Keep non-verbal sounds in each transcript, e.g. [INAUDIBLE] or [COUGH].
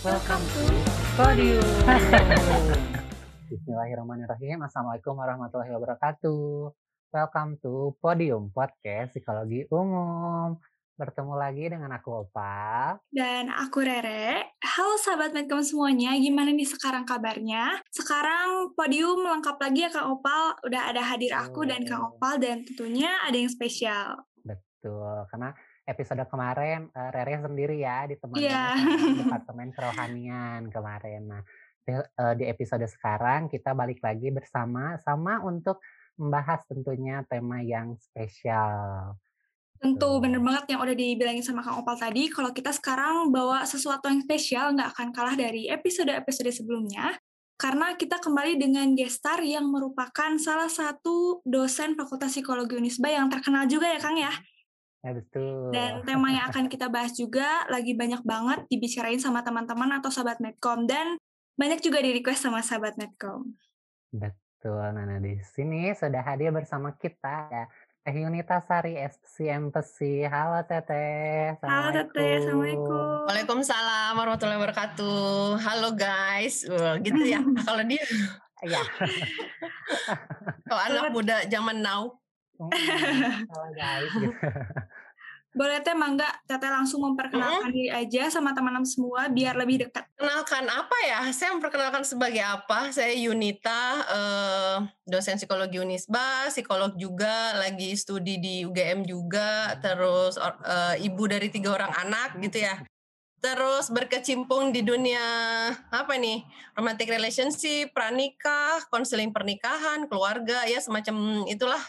Welcome to Podium. Bismillahirrahmanirrahim. Assalamualaikum warahmatullahi wabarakatuh. Welcome to Podium Podcast Psikologi Umum. Bertemu lagi dengan aku Opal. Dan aku Rere. Halo sahabat Medcom semuanya, gimana nih sekarang kabarnya? Sekarang podium lengkap lagi ya Kang Opal. Udah ada hadir aku dan Kang Opal dan tentunya ada yang spesial. Betul, karena episode kemarin uh, Rere sendiri ya ditemani sama [LAUGHS] Departemen Kerohanian kemarin. Nah, di, uh, di episode sekarang kita balik lagi bersama sama untuk membahas tentunya tema yang spesial. Tentu bener banget yang udah dibilangin sama Kang Opal tadi, kalau kita sekarang bawa sesuatu yang spesial nggak akan kalah dari episode-episode sebelumnya. Karena kita kembali dengan gestar yang merupakan salah satu dosen Fakultas Psikologi Unisba yang terkenal juga ya Kang ya. Ya betul. Dan tema yang akan kita bahas juga lagi banyak banget dibicarain sama teman-teman atau sahabat Medcom dan banyak juga di request sama sahabat Medcom. Betul. Nah, nah, di sini sudah hadir bersama kita ya Teh Yunita Sari SCMPC. Halo Teteh. Halo Teteh, Assalamualaikum. Waalaikumsalam warahmatullahi wabarakatuh. Halo guys, Wah, gitu ya. [LAUGHS] Kalau dia, Iya. kalau anak muda zaman now, Hmm, Halo guys. Gitu. [LAUGHS] Boleh Teh Mangga, Teteh langsung memperkenalkan diri aja sama teman-teman semua biar lebih dekat. kenalkan apa ya? Saya memperkenalkan sebagai apa? Saya Yunita, eh, dosen psikologi Unisba, psikolog juga, lagi studi di UGM juga, terus eh, ibu dari tiga orang anak gitu ya. Terus berkecimpung di dunia apa nih? Romantic relationship, pranikah, konseling pernikahan, keluarga ya semacam itulah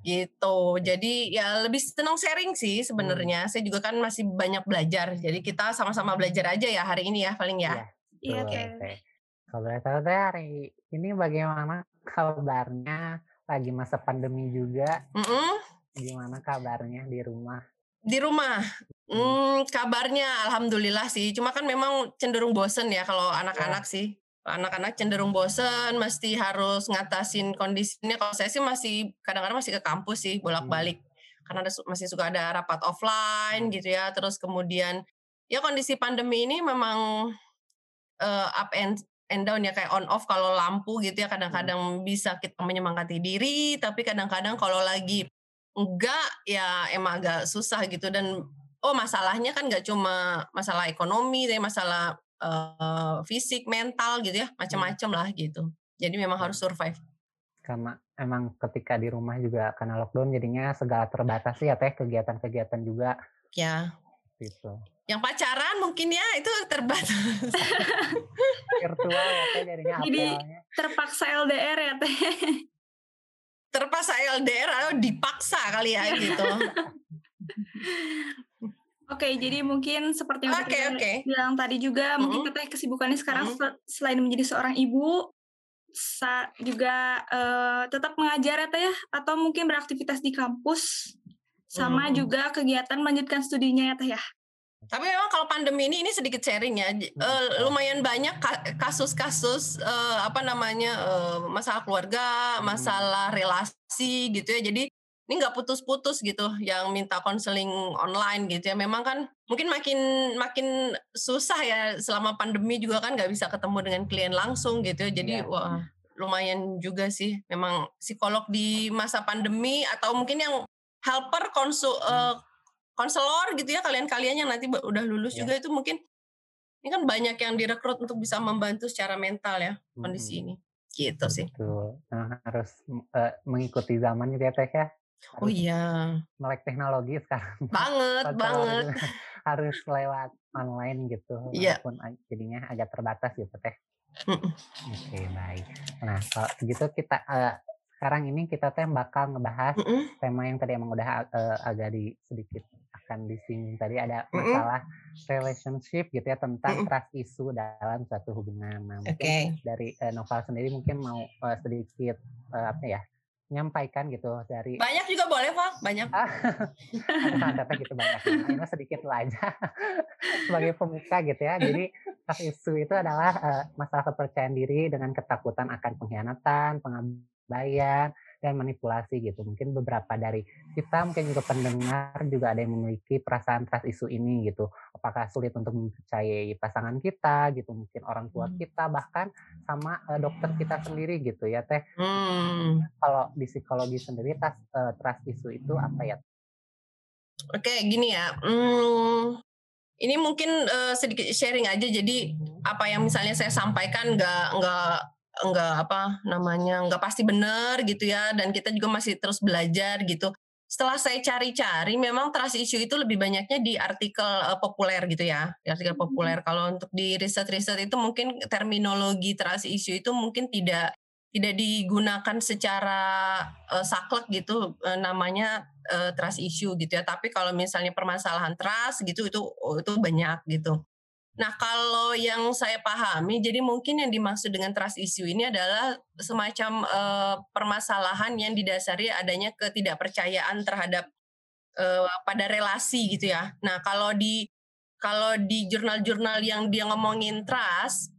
gitu. Jadi ya lebih senang sharing sih sebenarnya. Saya juga kan masih banyak belajar. Jadi kita sama-sama belajar aja ya hari ini ya paling ya. Iya Betul, Teh. Teh. Kalau Teh hari ini bagaimana kabarnya? Lagi masa pandemi juga. Mm-mm. Gimana kabarnya di rumah? Di rumah, hmm, kabarnya alhamdulillah sih. Cuma kan memang cenderung bosen ya kalau anak-anak sih. Anak-anak cenderung bosen, mesti harus ngatasin kondisinya. Kalau saya sih masih kadang-kadang masih ke kampus sih bolak-balik. Karena ada masih suka ada rapat offline gitu ya. Terus kemudian ya kondisi pandemi ini memang eh, up and and down ya. Kayak on off kalau lampu gitu ya. Kadang-kadang bisa kita menyemangati diri. Tapi kadang-kadang kalau lagi enggak ya emang agak susah gitu. Dan oh masalahnya kan nggak cuma masalah ekonomi tapi masalah eh, fisik mental gitu ya macam-macam lah gitu. Jadi memang harus survive. Karena emang ketika di rumah juga karena lockdown jadinya segala terbatas ya Teh kegiatan-kegiatan juga. Ya gitu. yang pacaran mungkin ya itu terbatas. [LAUGHS] Virtual ya Teh jadinya Jadi- apelnya. Terpaksa LDR ya Teh. [LAUGHS] terpaksa LDR atau dipaksa kali ya gitu [LAUGHS] Oke, jadi mungkin seperti yang Oke, Teteh oke. bilang tadi juga, mungkin Mm-mm. Teteh kesibukannya sekarang Mm-mm. sel- selain menjadi seorang ibu, sa- juga eh, tetap mengajar ya Teh ya, atau mungkin beraktivitas di kampus, sama Mm-mm. juga kegiatan melanjutkan studinya ya Teh ya. Tapi memang kalau pandemi ini ini sedikit sharing ya. Eh, lumayan banyak ka- kasus-kasus eh, apa namanya eh, masalah keluarga, masalah relasi gitu ya. Jadi ini nggak putus-putus gitu yang minta konseling online gitu ya. Memang kan mungkin makin makin susah ya selama pandemi juga kan nggak bisa ketemu dengan klien langsung gitu ya. Jadi Iya. wah lumayan juga sih memang psikolog di masa pandemi atau mungkin yang helper konsul eh, konselor gitu ya kalian-kalian yang nanti udah lulus Iya. juga itu mungkin ini kan banyak yang direkrut untuk bisa membantu secara mental ya kondisi Mm-mm. ini gitu sih Betul. Nah, harus eh, mengikuti zaman gitu ya Teh ya. Oh Harus iya melek teknologi sekarang. [LAUGHS] banget Konselor banget [LAUGHS] harus lewat online gitu. Iya. Walaupun jadinya agak terbatas gitu Teh. Oke, baik. Nah, kalau begitu kita eh, sekarang ini kita teh bakal ngebahas Mm-mm. tema yang tadi emang udah eh, agak di sedikit akan disinggung tadi ada masalah relationship gitu ya tentang Mm-mm. trust issue dalam suatu hubungan. Nah, mungkin Oke. dari eh, Noval sendiri mungkin mau eh, sedikit eh, apa ya menyampaikan gitu dari banyak juga boleh pak banyak. [LAUGHS] Ada apa gitu banyak. Ini sedikit lah aja. [LAUGHS] Sebagai pemuka gitu ya. Jadi issue itu adalah eh, masalah kepercayaan diri dengan ketakutan akan pengkhianatan pengabaian dan manipulasi gitu. Mungkin beberapa dari kita mungkin juga pendengar juga ada yang memiliki perasaan trust isu ini gitu. Apakah sulit untuk mempercayai pasangan kita gitu, mungkin orang tua Hmm. kita bahkan sama uh, dokter kita sendiri gitu ya Teh. Hmm. Kalau di psikologi sendiri trust, uh, trust isu itu apa ya? Oke, gini ya. Hmm, ini mungkin uh, sedikit sharing aja. Jadi Mhm. apa yang misalnya saya sampaikan nggak nggak nggak apa namanya nggak pasti benar gitu ya. Dan kita juga masih terus belajar gitu. Setelah saya cari-cari, memang trust issue itu lebih banyaknya di artikel uh, populer gitu ya, di artikel populer. Kalau untuk di riset-riset itu mungkin terminologi trust issue itu mungkin tidak tidak digunakan secara uh, saklek gitu uh, namanya uh, trust issue gitu ya. Tapi kalau misalnya permasalahan trust gitu itu oh, itu banyak gitu. Nah, kalau yang saya pahami jadi mungkin yang dimaksud dengan trust issue ini adalah semacam uh, permasalahan yang didasari adanya ketidakpercayaan terhadap uh, pada relasi gitu ya. Nah, kalau di kalau di jurnal-jurnal yang dia ngomongin trust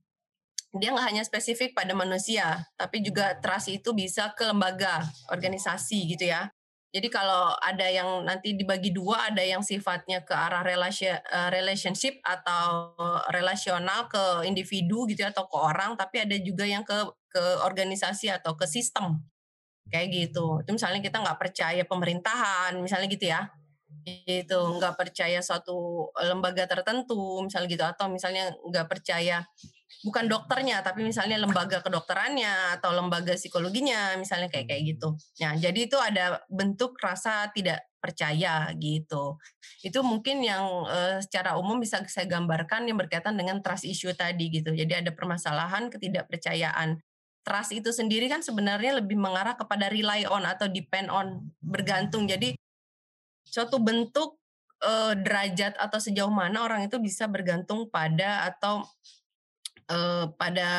dia nggak hanya spesifik pada manusia, tapi juga trust itu bisa ke lembaga, organisasi gitu ya. Jadi kalau ada yang nanti dibagi dua, ada yang sifatnya ke arah eh, relationship atau relasional ke individu gitu ya, atau ke orang, tapi ada juga yang ke ke organisasi atau ke sistem. Kayak gitu. Itu misalnya kita nggak percaya pemerintahan, misalnya gitu ya. Itu nggak percaya suatu lembaga tertentu misalnya gitu. Atau misalnya nggak percaya bukan dokternya tapi misalnya lembaga kedokterannya atau lembaga psikologinya misalnya kayak kayak gitu. Ya jadi itu ada bentuk rasa tidak percaya gitu. Itu mungkin yang uh, secara umum bisa saya gambarkan yang berkaitan dengan trust issue tadi gitu. Jadi ada permasalahan ketidakpercayaan. Trust itu sendiri kan sebenarnya lebih mengarah kepada rely on atau depend on bergantung. Jadi suatu bentuk uh, derajat atau sejauh mana orang itu bisa bergantung pada atau uh, pada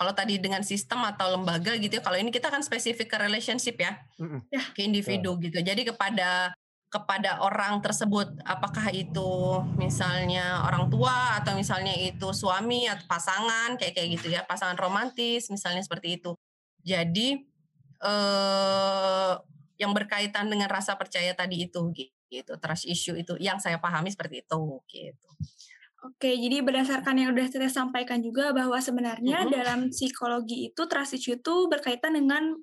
kalau tadi dengan sistem atau lembaga gitu ya kalau ini kita kan spesifik ke relationship ya. Mm-mm. ke individu gitu. Jadi kepada kepada orang tersebut apakah itu misalnya orang tua atau misalnya itu suami atau pasangan kayak kayak gitu ya pasangan romantis misalnya seperti itu. Jadi eh, yang berkaitan dengan rasa percaya tadi itu gitu. Trust issue itu yang saya pahami seperti itu gitu Oke, jadi berdasarkan yang udah kita sampaikan juga bahwa sebenarnya dalam psikologi itu trust issue itu berkaitan dengan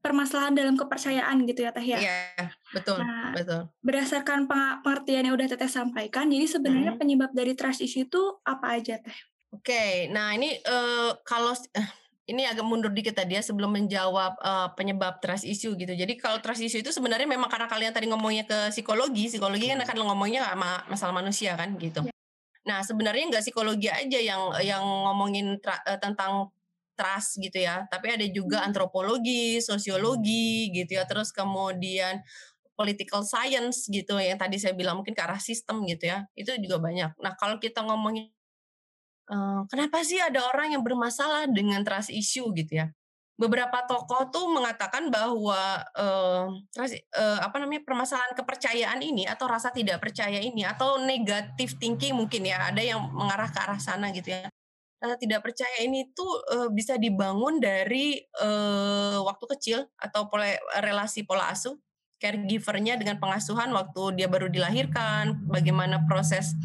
permasalahan dalam kepercayaan gitu ya Teh ya. iya betul Nah, betul berdasarkan peng- pengertian yang udah Teteh sampaikan, jadi sebenarnya Mhm. penyebab dari trust issue itu apa aja Teh? Oke, nah ini eh, kalau eh, ini agak mundur dikit tadi ya sebelum menjawab eh, penyebab trust issue gitu. Jadi kalau trust issue itu sebenarnya memang karena kalian tadi ngomongnya ke psikologi, psikologi kan akan ngomongnya sama masalah manusia kan gitu. Ya. Nah sebenarnya nggak psikologi aja yang yang ngomongin tra- eh, tentang trust gitu ya, tapi ada juga antropologi, sosiologi gitu ya, terus kemudian political science gitu yang tadi saya bilang mungkin ke arah sistem gitu ya, itu juga banyak. Nah kalau kita ngomongin Eh, kenapa sih ada orang yang bermasalah dengan trust issue gitu ya? Beberapa tokoh tuh mengatakan bahwa eh, eh, apa namanya permasalahan kepercayaan ini atau rasa tidak percaya ini atau negative thinking mungkin ya ada yang mengarah ke arah sana gitu ya. Rasa tidak percaya ini tuh eh, bisa dibangun dari eh, waktu kecil atau pola, relasi pola asuh caregivernya dengan pengasuhan waktu dia baru dilahirkan, bagaimana proses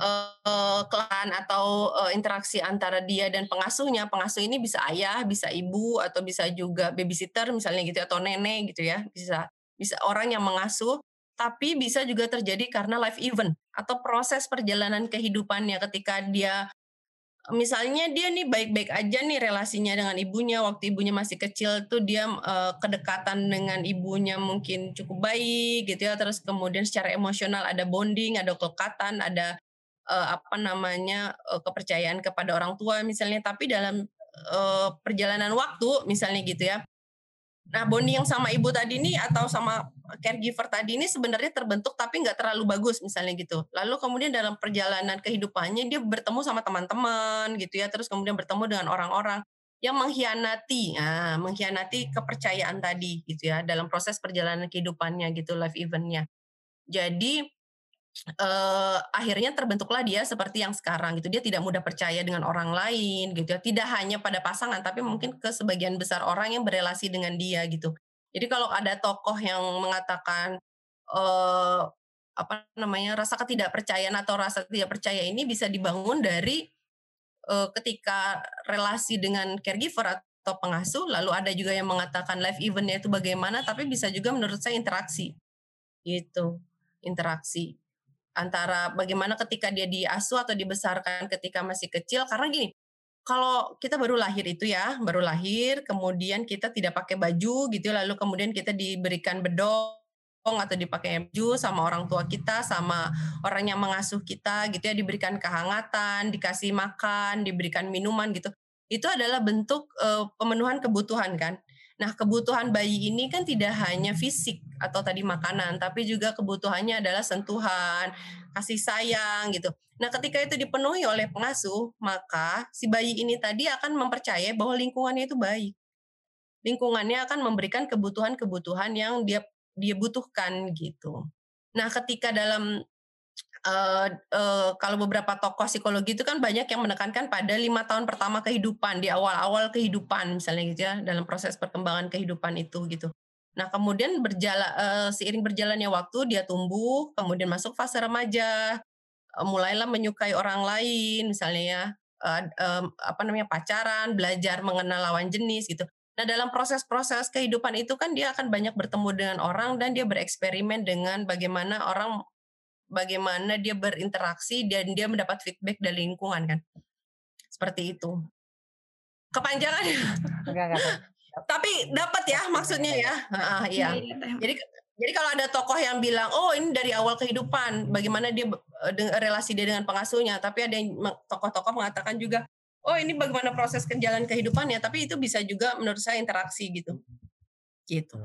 uh, klan atau uh, interaksi antara dia dan pengasuhnya. Pengasuh ini bisa ayah, bisa ibu, atau bisa juga babysitter misalnya gitu atau nenek gitu ya. Bisa bisa orang yang mengasuh, tapi bisa juga terjadi karena life event atau proses perjalanan kehidupannya ketika dia misalnya dia nih baik-baik aja nih relasinya dengan ibunya waktu ibunya masih kecil tuh dia uh, kedekatan dengan ibunya mungkin cukup baik gitu ya terus kemudian secara emosional ada bonding ada kelekatan ada uh, apa namanya uh, kepercayaan kepada orang tua misalnya tapi dalam uh, perjalanan waktu misalnya gitu ya. Nah bonding yang sama ibu tadi ini atau sama caregiver tadi ini sebenarnya terbentuk tapi nggak terlalu bagus misalnya gitu. Lalu kemudian dalam perjalanan kehidupannya dia bertemu sama teman-teman gitu ya terus kemudian bertemu dengan orang-orang yang mengkhianati nah, mengkhianati kepercayaan tadi gitu ya dalam proses perjalanan kehidupannya gitu life eventnya. Jadi uh, akhirnya terbentuklah dia seperti yang sekarang gitu. Dia tidak mudah percaya dengan orang lain gitu ya. Tidak hanya pada pasangan tapi mungkin ke sebagian besar orang yang berelasi dengan dia gitu. Jadi kalau ada tokoh yang mengatakan uh, apa namanya rasa ketidakpercayaan atau rasa tidak percaya ini bisa dibangun dari uh, ketika relasi dengan caregiver atau pengasuh lalu ada juga yang mengatakan live eventnya itu bagaimana tapi bisa juga menurut saya interaksi gitu interaksi antara bagaimana ketika dia diasuh atau dibesarkan ketika masih kecil karena gini kalau kita baru lahir itu ya baru lahir kemudian kita tidak pakai baju gitu lalu kemudian kita diberikan bedong atau dipakai baju sama orang tua kita sama orang yang mengasuh kita gitu ya diberikan kehangatan dikasih makan diberikan minuman gitu itu adalah bentuk uh, pemenuhan kebutuhan kan. Nah, kebutuhan bayi ini kan tidak hanya fisik atau tadi makanan, tapi juga kebutuhannya adalah sentuhan, kasih sayang gitu. Nah, ketika itu dipenuhi oleh pengasuh, maka si bayi ini tadi akan mempercayai bahwa lingkungannya itu baik. Lingkungannya akan memberikan kebutuhan-kebutuhan yang dia dia butuhkan gitu. Nah, ketika dalam uh, uh, kalau beberapa tokoh psikologi itu kan banyak yang menekankan pada lima tahun pertama kehidupan di awal-awal kehidupan misalnya gitu ya dalam proses perkembangan kehidupan itu gitu. Nah kemudian berjalan uh, seiring berjalannya waktu dia tumbuh, kemudian masuk fase remaja, uh, mulailah menyukai orang lain misalnya ya uh, uh, apa namanya pacaran, belajar mengenal lawan jenis gitu. Nah dalam proses-proses kehidupan itu kan dia akan banyak bertemu dengan orang dan dia bereksperimen dengan bagaimana orang bagaimana dia berinteraksi dan dia mendapat feedback dari lingkungan kan. Seperti itu. Kepanjangan. Enggak, enggak. Tapi dapat ya maksudnya ya. Uh, iya. Jadi jadi kalau ada tokoh yang bilang, oh ini dari awal kehidupan, bagaimana dia eh, relasi dia dengan pengasuhnya, tapi ada yang tokoh-tokoh mengatakan juga, oh ini bagaimana proses jalan kehidupannya, tapi itu bisa juga menurut saya interaksi gitu. Gitu.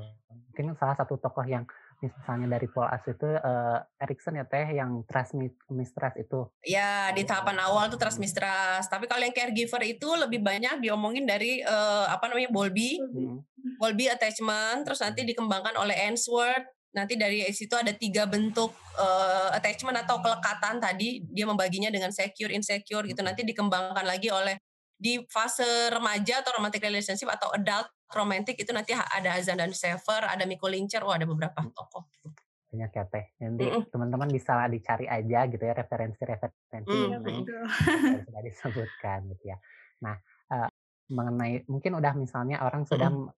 Mungkin salah satu tokoh yang misalnya dari Paul As itu uh, Erikson ya teh yang trust mistrust itu. Ya di tahapan awal tuh trust mistrust. Tapi kalau yang caregiver itu lebih banyak diomongin dari uh, apa namanya Bowlby, hmm. Bowlby attachment, terus nanti hmm. dikembangkan oleh Ainsworth. Nanti dari situ ada tiga bentuk uh, attachment atau kelekatan tadi dia membaginya dengan secure, insecure gitu. Nanti dikembangkan lagi oleh di fase remaja atau romantic relationship atau adult romantic itu nanti ada Azan dan Sever, ada Miko Lincer, oh ada beberapa hmm. tokoh. Banyak ya teh. Nanti mm -mm. teman-teman bisa dicari aja gitu ya referensi-referensi mm. yang sudah disebutkan gitu ya. Nah uh, mengenai mungkin udah misalnya orang sudah mm.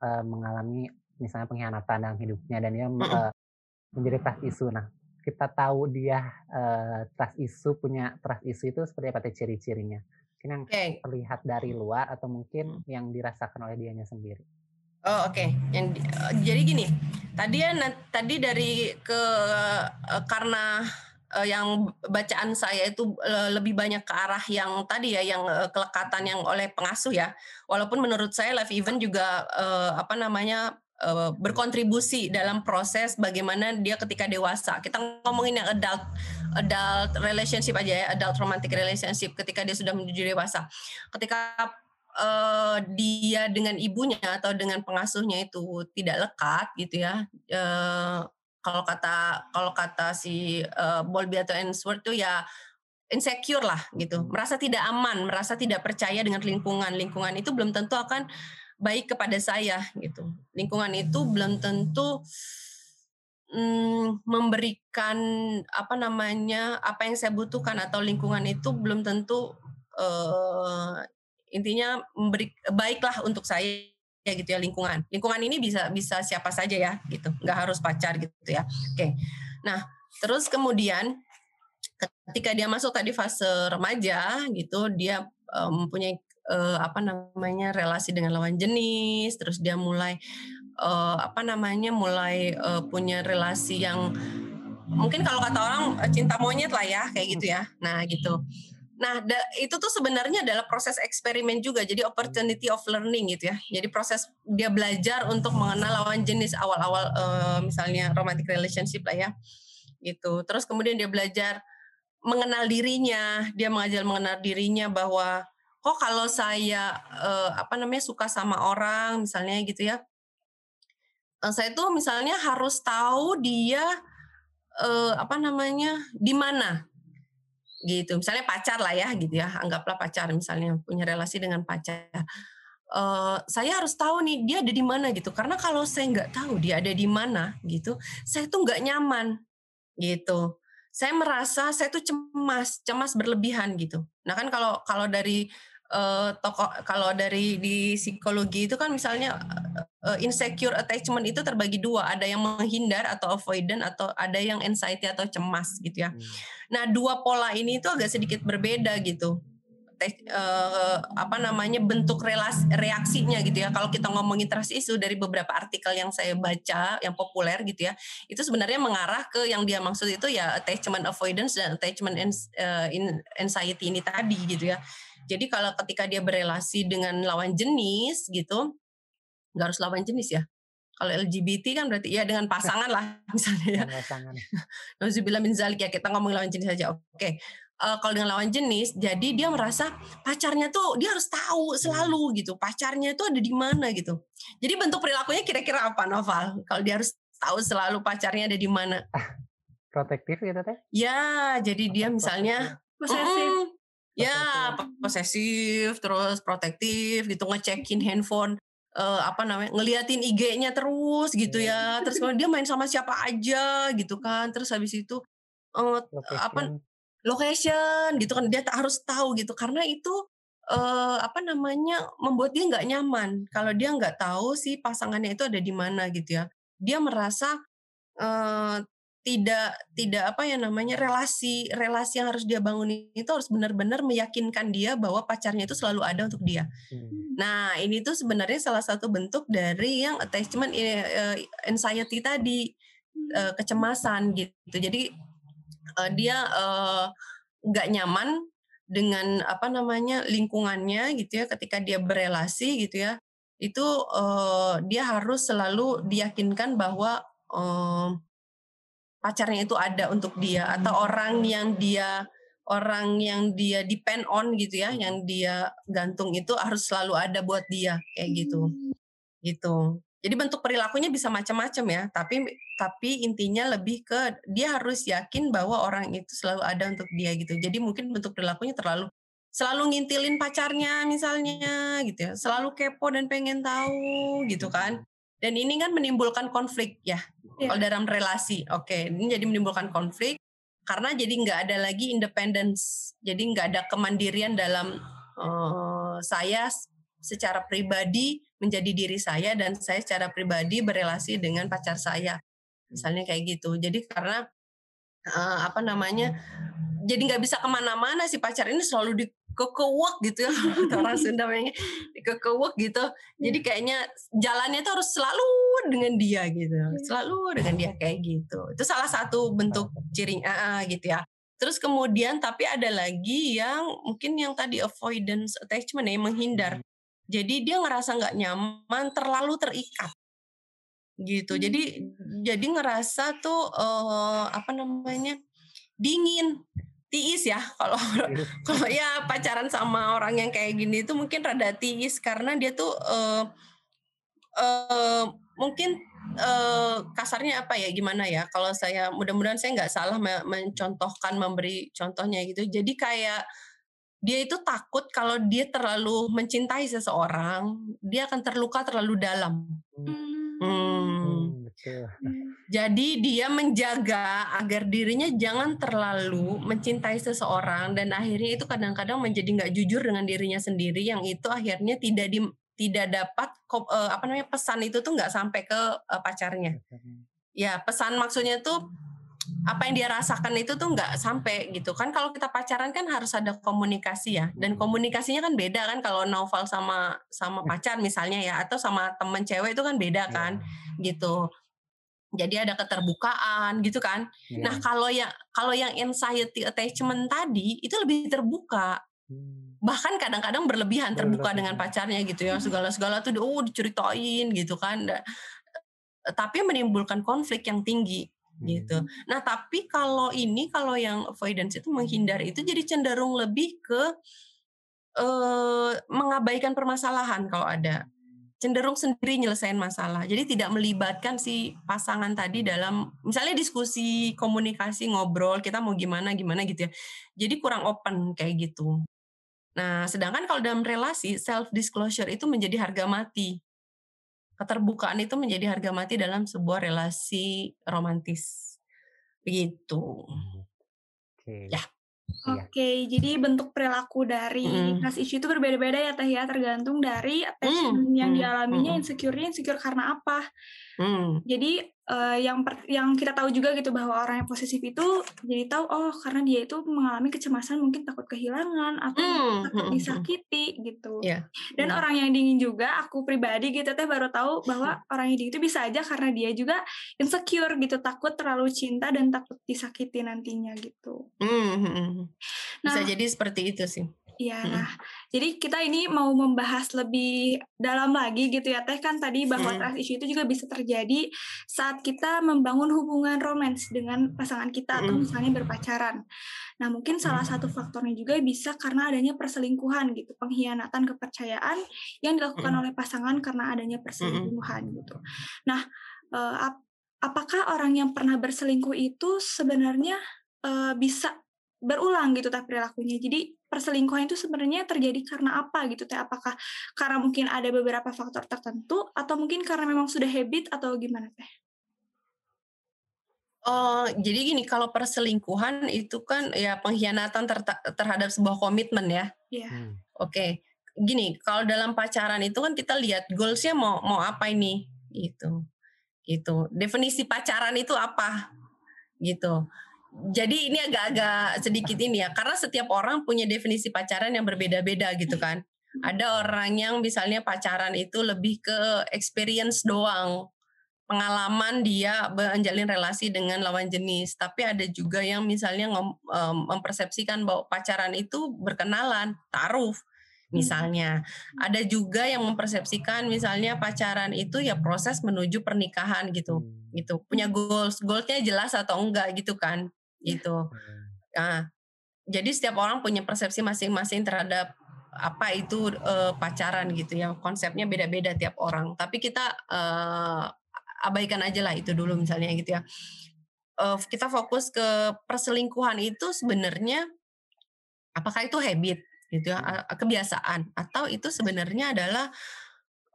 uh, mengalami misalnya pengkhianatan dalam hidupnya dan dia mm. uh, menjadi trust isu. Nah kita tahu dia uh, trust isu punya trust isu itu seperti apa ciri-cirinya? Mungkin yang okay. terlihat dari luar atau mungkin yang dirasakan oleh dianya sendiri. Oh oke, okay. yang uh, jadi gini, tadi ya tadi dari ke uh, karena uh, yang bacaan saya itu uh, lebih banyak ke arah yang tadi ya, yang uh, kelekatan yang oleh pengasuh ya. Walaupun menurut saya live event juga uh, apa namanya uh, berkontribusi dalam proses bagaimana dia ketika dewasa. Kita ngomongin yang adult adult relationship aja ya, adult romantic relationship ketika dia sudah menuju dewasa. Ketika uh, dia dengan ibunya atau dengan pengasuhnya itu tidak lekat gitu ya. Uh, kalau kata kalau kata si uh, Bowlby atau Ainsworth tuh ya insecure lah gitu, merasa tidak aman, merasa tidak percaya dengan lingkungan. Lingkungan itu belum tentu akan baik kepada saya gitu. Lingkungan itu belum tentu mm, memberikan apa namanya apa yang saya butuhkan atau lingkungan itu belum tentu uh, intinya memberi baiklah untuk saya ya gitu ya lingkungan. Lingkungan ini bisa bisa siapa saja ya gitu, nggak harus pacar gitu ya. Oke. Nah terus kemudian ketika dia masuk tadi fase remaja gitu, dia um, mempunyai uh, apa namanya relasi dengan lawan jenis, terus dia mulai uh, apa namanya mulai uh, punya relasi yang mungkin kalau kata orang cinta monyet lah ya kayak gitu ya. Nah gitu. Nah, da, itu tuh sebenarnya adalah proses eksperimen juga, jadi opportunity of learning gitu ya. Jadi proses dia belajar untuk mengenal lawan jenis awal-awal, uh, misalnya romantic relationship lah ya, gitu. Terus kemudian dia belajar mengenal dirinya, dia mengajar mengenal dirinya bahwa kok kalau saya uh, apa namanya suka sama orang misalnya gitu ya uh, saya tuh misalnya harus tahu dia uh, apa namanya di mana gitu. Misalnya pacar lah ya gitu ya anggaplah pacar misalnya punya relasi dengan pacar. Uh, saya harus tahu nih dia ada di mana gitu. Karena kalau saya nggak tahu dia ada di mana gitu saya tuh nggak nyaman gitu. Saya merasa saya tuh cemas cemas berlebihan gitu. Nah kan kalau kalau dari uh, tokoh kalau dari di psikologi itu kan misalnya uh, insecure attachment itu terbagi dua, ada yang menghindar atau avoidant atau ada yang anxiety atau cemas gitu ya. Hmm. Nah, dua pola ini itu agak sedikit berbeda gitu. Uh, apa namanya bentuk relasi reaksinya gitu ya. Kalau kita ngomongin trust isu dari beberapa artikel yang saya baca yang populer gitu ya, itu sebenarnya mengarah ke yang dia maksud itu ya attachment avoidance dan attachment anxiety ini tadi gitu ya. Jadi kalau ketika dia berelasi dengan lawan jenis gitu, nggak harus lawan jenis ya. Kalau LGBT kan berarti ya dengan pasangan lah [LAUGHS] misalnya ya. Pasangan. [LAUGHS] Nauzubillah min zalik ya kita ngomong lawan jenis saja. Oke. Okay. Uh, kalau dengan lawan jenis, jadi dia merasa pacarnya tuh dia harus tahu hmm. selalu gitu. Pacarnya itu ada di mana gitu. Jadi bentuk perilakunya kira-kira apa Noval? Kalau dia harus tahu selalu pacarnya ada di mana. Protektif gitu teh? Ya, jadi dia misalnya posesif. Ya, posesif, terus protektif gitu ngecekin handphone uh, apa namanya ngeliatin IG-nya terus gitu iya. ya. Terus kalau dia main sama siapa aja gitu kan terus habis itu uh, apa location. gitu kan dia tak harus tahu gitu. Karena itu uh, apa namanya membuat dia nggak nyaman. Kalau dia nggak tahu si pasangannya itu ada di mana gitu ya. Dia merasa uh, tidak tidak apa ya namanya relasi relasi yang harus dia bangun itu harus benar-benar meyakinkan dia bahwa pacarnya itu selalu ada untuk dia. Hmm. Nah ini tuh sebenarnya salah satu bentuk dari yang attachment uh, anxiety tadi uh, kecemasan gitu. Jadi uh, dia nggak uh, nyaman dengan apa namanya lingkungannya gitu ya ketika dia berelasi gitu ya itu uh, dia harus selalu diyakinkan bahwa uh, pacarnya itu ada untuk dia atau hmm. orang yang dia orang yang dia depend on gitu ya, yang dia gantung itu harus selalu ada buat dia kayak gitu. Hmm. Gitu. Jadi bentuk perilakunya bisa macam-macam ya, tapi tapi intinya lebih ke dia harus yakin bahwa orang itu selalu ada untuk dia gitu. Jadi mungkin bentuk perilakunya terlalu selalu ngintilin pacarnya misalnya gitu ya, selalu kepo dan pengen tahu gitu kan. Dan ini kan menimbulkan konflik ya, yeah. kalau dalam relasi. Oke, okay. ini jadi menimbulkan konflik karena jadi nggak ada lagi independence, jadi nggak ada kemandirian dalam uh, saya secara pribadi menjadi diri saya dan saya secara pribadi berelasi dengan pacar saya, misalnya kayak gitu. Jadi karena uh, apa namanya, jadi nggak bisa ke mana-mana si pacar ini selalu di kekewek gitu ya. [LAUGHS] Orang Sunda namanya kekewek gitu. Jadi iya. kayaknya jalannya tuh harus selalu dengan dia gitu. Iya. selalu dengan dia kayak gitu. Itu salah satu bentuk ciri uh, gitu ya. Terus kemudian tapi ada lagi yang mungkin yang tadi avoidance attachment ya menghindar. Hmm. jadi dia ngerasa nggak nyaman terlalu terikat. Gitu. Jadi hmm. jadi ngerasa tuh uh, apa namanya dingin tiis ya [LAUGHS] kalau [LAUGHS] iya. kalau ya pacaran sama orang yang kayak gini itu mungkin rada tiis karena dia tuh uh, uh, mungkin uh, kasarnya apa ya gimana ya kalau saya mudah-mudahan saya nggak salah mencontohkan memberi contohnya gitu jadi kayak dia itu takut kalau dia terlalu mencintai seseorang dia akan terluka terlalu dalam hmm. Hmm. Jadi dia menjaga agar dirinya jangan terlalu mencintai seseorang dan akhirnya itu kadang-kadang menjadi nggak jujur dengan dirinya sendiri yang itu akhirnya tidak di tidak dapat uh, apa namanya pesan itu tuh nggak sampai ke uh, pacarnya. Ya pesan maksudnya tuh apa yang dia rasakan itu tuh nggak sampai gitu. Kan kalau kita pacaran kan harus ada komunikasi ya dan komunikasinya kan beda kan kalau novel sama sama pacar misalnya ya atau sama temen cewek itu kan beda kan yeah. gitu jadi ada keterbukaan gitu kan. Yeah. Nah kalau yang kalau yang anxiety attachment tadi itu lebih terbuka. Hmm. Bahkan kadang-kadang berlebihan terbuka dengan pacarnya gitu ya. [LAUGHS] Segala-segala tuh oh diceritain gitu kan. Tapi menimbulkan konflik yang tinggi gitu. Hmm. Nah, tapi kalau ini kalau yang avoidance itu menghindar itu jadi cenderung lebih ke uh, mengabaikan permasalahan kalau ada cenderung sendiri nyelesain masalah. Jadi tidak melibatkan si pasangan tadi dalam misalnya diskusi, komunikasi, ngobrol, kita mau gimana gimana gitu ya. Jadi kurang open kayak gitu. Nah, sedangkan kalau dalam relasi self disclosure itu menjadi harga mati. Keterbukaan itu menjadi harga mati dalam sebuah relasi romantis. Begitu. Oke. Ya. Iya. Oke, jadi bentuk perilaku dari mm. trust issue itu berbeda-beda ya Teh ya, tergantung dari attachment mm. yang dialaminya, mm. insecure-nya insecure karena apa. Mm. Jadi uh, yang per, yang kita tahu juga gitu bahwa orang yang posesif itu jadi tahu oh karena dia itu mengalami kecemasan mungkin takut kehilangan atau mm. takut disakiti gitu. Yeah. Dan mm. orang yang dingin juga aku pribadi gitu Teh baru tahu bahwa orang yang dingin itu bisa aja karena dia juga insecure gitu, takut terlalu cinta dan takut disakiti nantinya gitu. Mm. Bisa nah, jadi seperti itu sih. Iya, hmm. nah jadi kita ini mau membahas lebih dalam lagi gitu ya Teh kan tadi bahwa hmm. trust issue itu juga bisa terjadi saat kita membangun hubungan romans dengan pasangan kita atau misalnya berpacaran. Nah mungkin salah satu faktornya juga bisa karena adanya perselingkuhan gitu, pengkhianatan kepercayaan yang dilakukan oleh pasangan karena adanya perselingkuhan gitu. Nah eh, ap apakah orang yang pernah berselingkuh itu sebenarnya eh, bisa berulang gitu tapi perilakunya. Jadi perselingkuhan itu sebenarnya terjadi karena apa gitu teh? Apakah karena mungkin ada beberapa faktor tertentu atau mungkin karena memang sudah habit atau gimana teh? Oh, jadi gini, kalau perselingkuhan itu kan ya pengkhianatan ter terhadap sebuah komitmen ya. Iya. Yeah. Hmm. Oke, okay. gini, kalau dalam pacaran itu kan kita lihat goalsnya mau mau apa ini, gitu, gitu. Definisi pacaran itu apa, gitu jadi ini agak-agak sedikit ini ya, karena setiap orang punya definisi pacaran yang berbeda-beda gitu kan. Ada orang yang misalnya pacaran itu lebih ke experience doang, pengalaman dia menjalin relasi dengan lawan jenis. Tapi ada juga yang misalnya mempersepsikan bahwa pacaran itu berkenalan, taruh misalnya. Ada juga yang mempersepsikan misalnya pacaran itu ya proses menuju pernikahan gitu. Gitu. Punya goals, goalsnya jelas atau enggak gitu kan gitu. Nah, jadi setiap orang punya persepsi masing-masing terhadap apa itu uh, pacaran gitu ya. Konsepnya beda-beda tiap orang. Tapi kita uh, abaikan aja lah itu dulu misalnya gitu ya. Uh, kita fokus ke perselingkuhan itu sebenarnya apakah itu habit gitu ya, kebiasaan atau itu sebenarnya adalah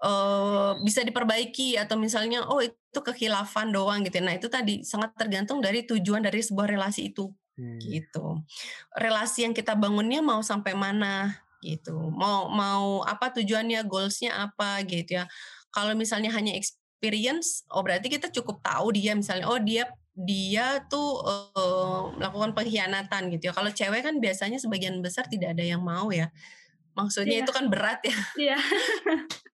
uh, bisa diperbaiki atau misalnya oh itu kekhilafan doang gitu. Ya. Nah, itu tadi sangat tergantung dari tujuan dari sebuah relasi itu. Hmm. gitu. Relasi yang kita bangunnya mau sampai mana gitu. Mau mau apa tujuannya, goalsnya apa gitu ya. Kalau misalnya hanya experience, oh berarti kita cukup tahu dia misalnya oh dia dia tuh uh, melakukan pengkhianatan gitu ya. Kalau cewek kan biasanya sebagian besar tidak ada yang mau ya. Maksudnya yeah. itu kan berat ya. Iya. [LAUGHS]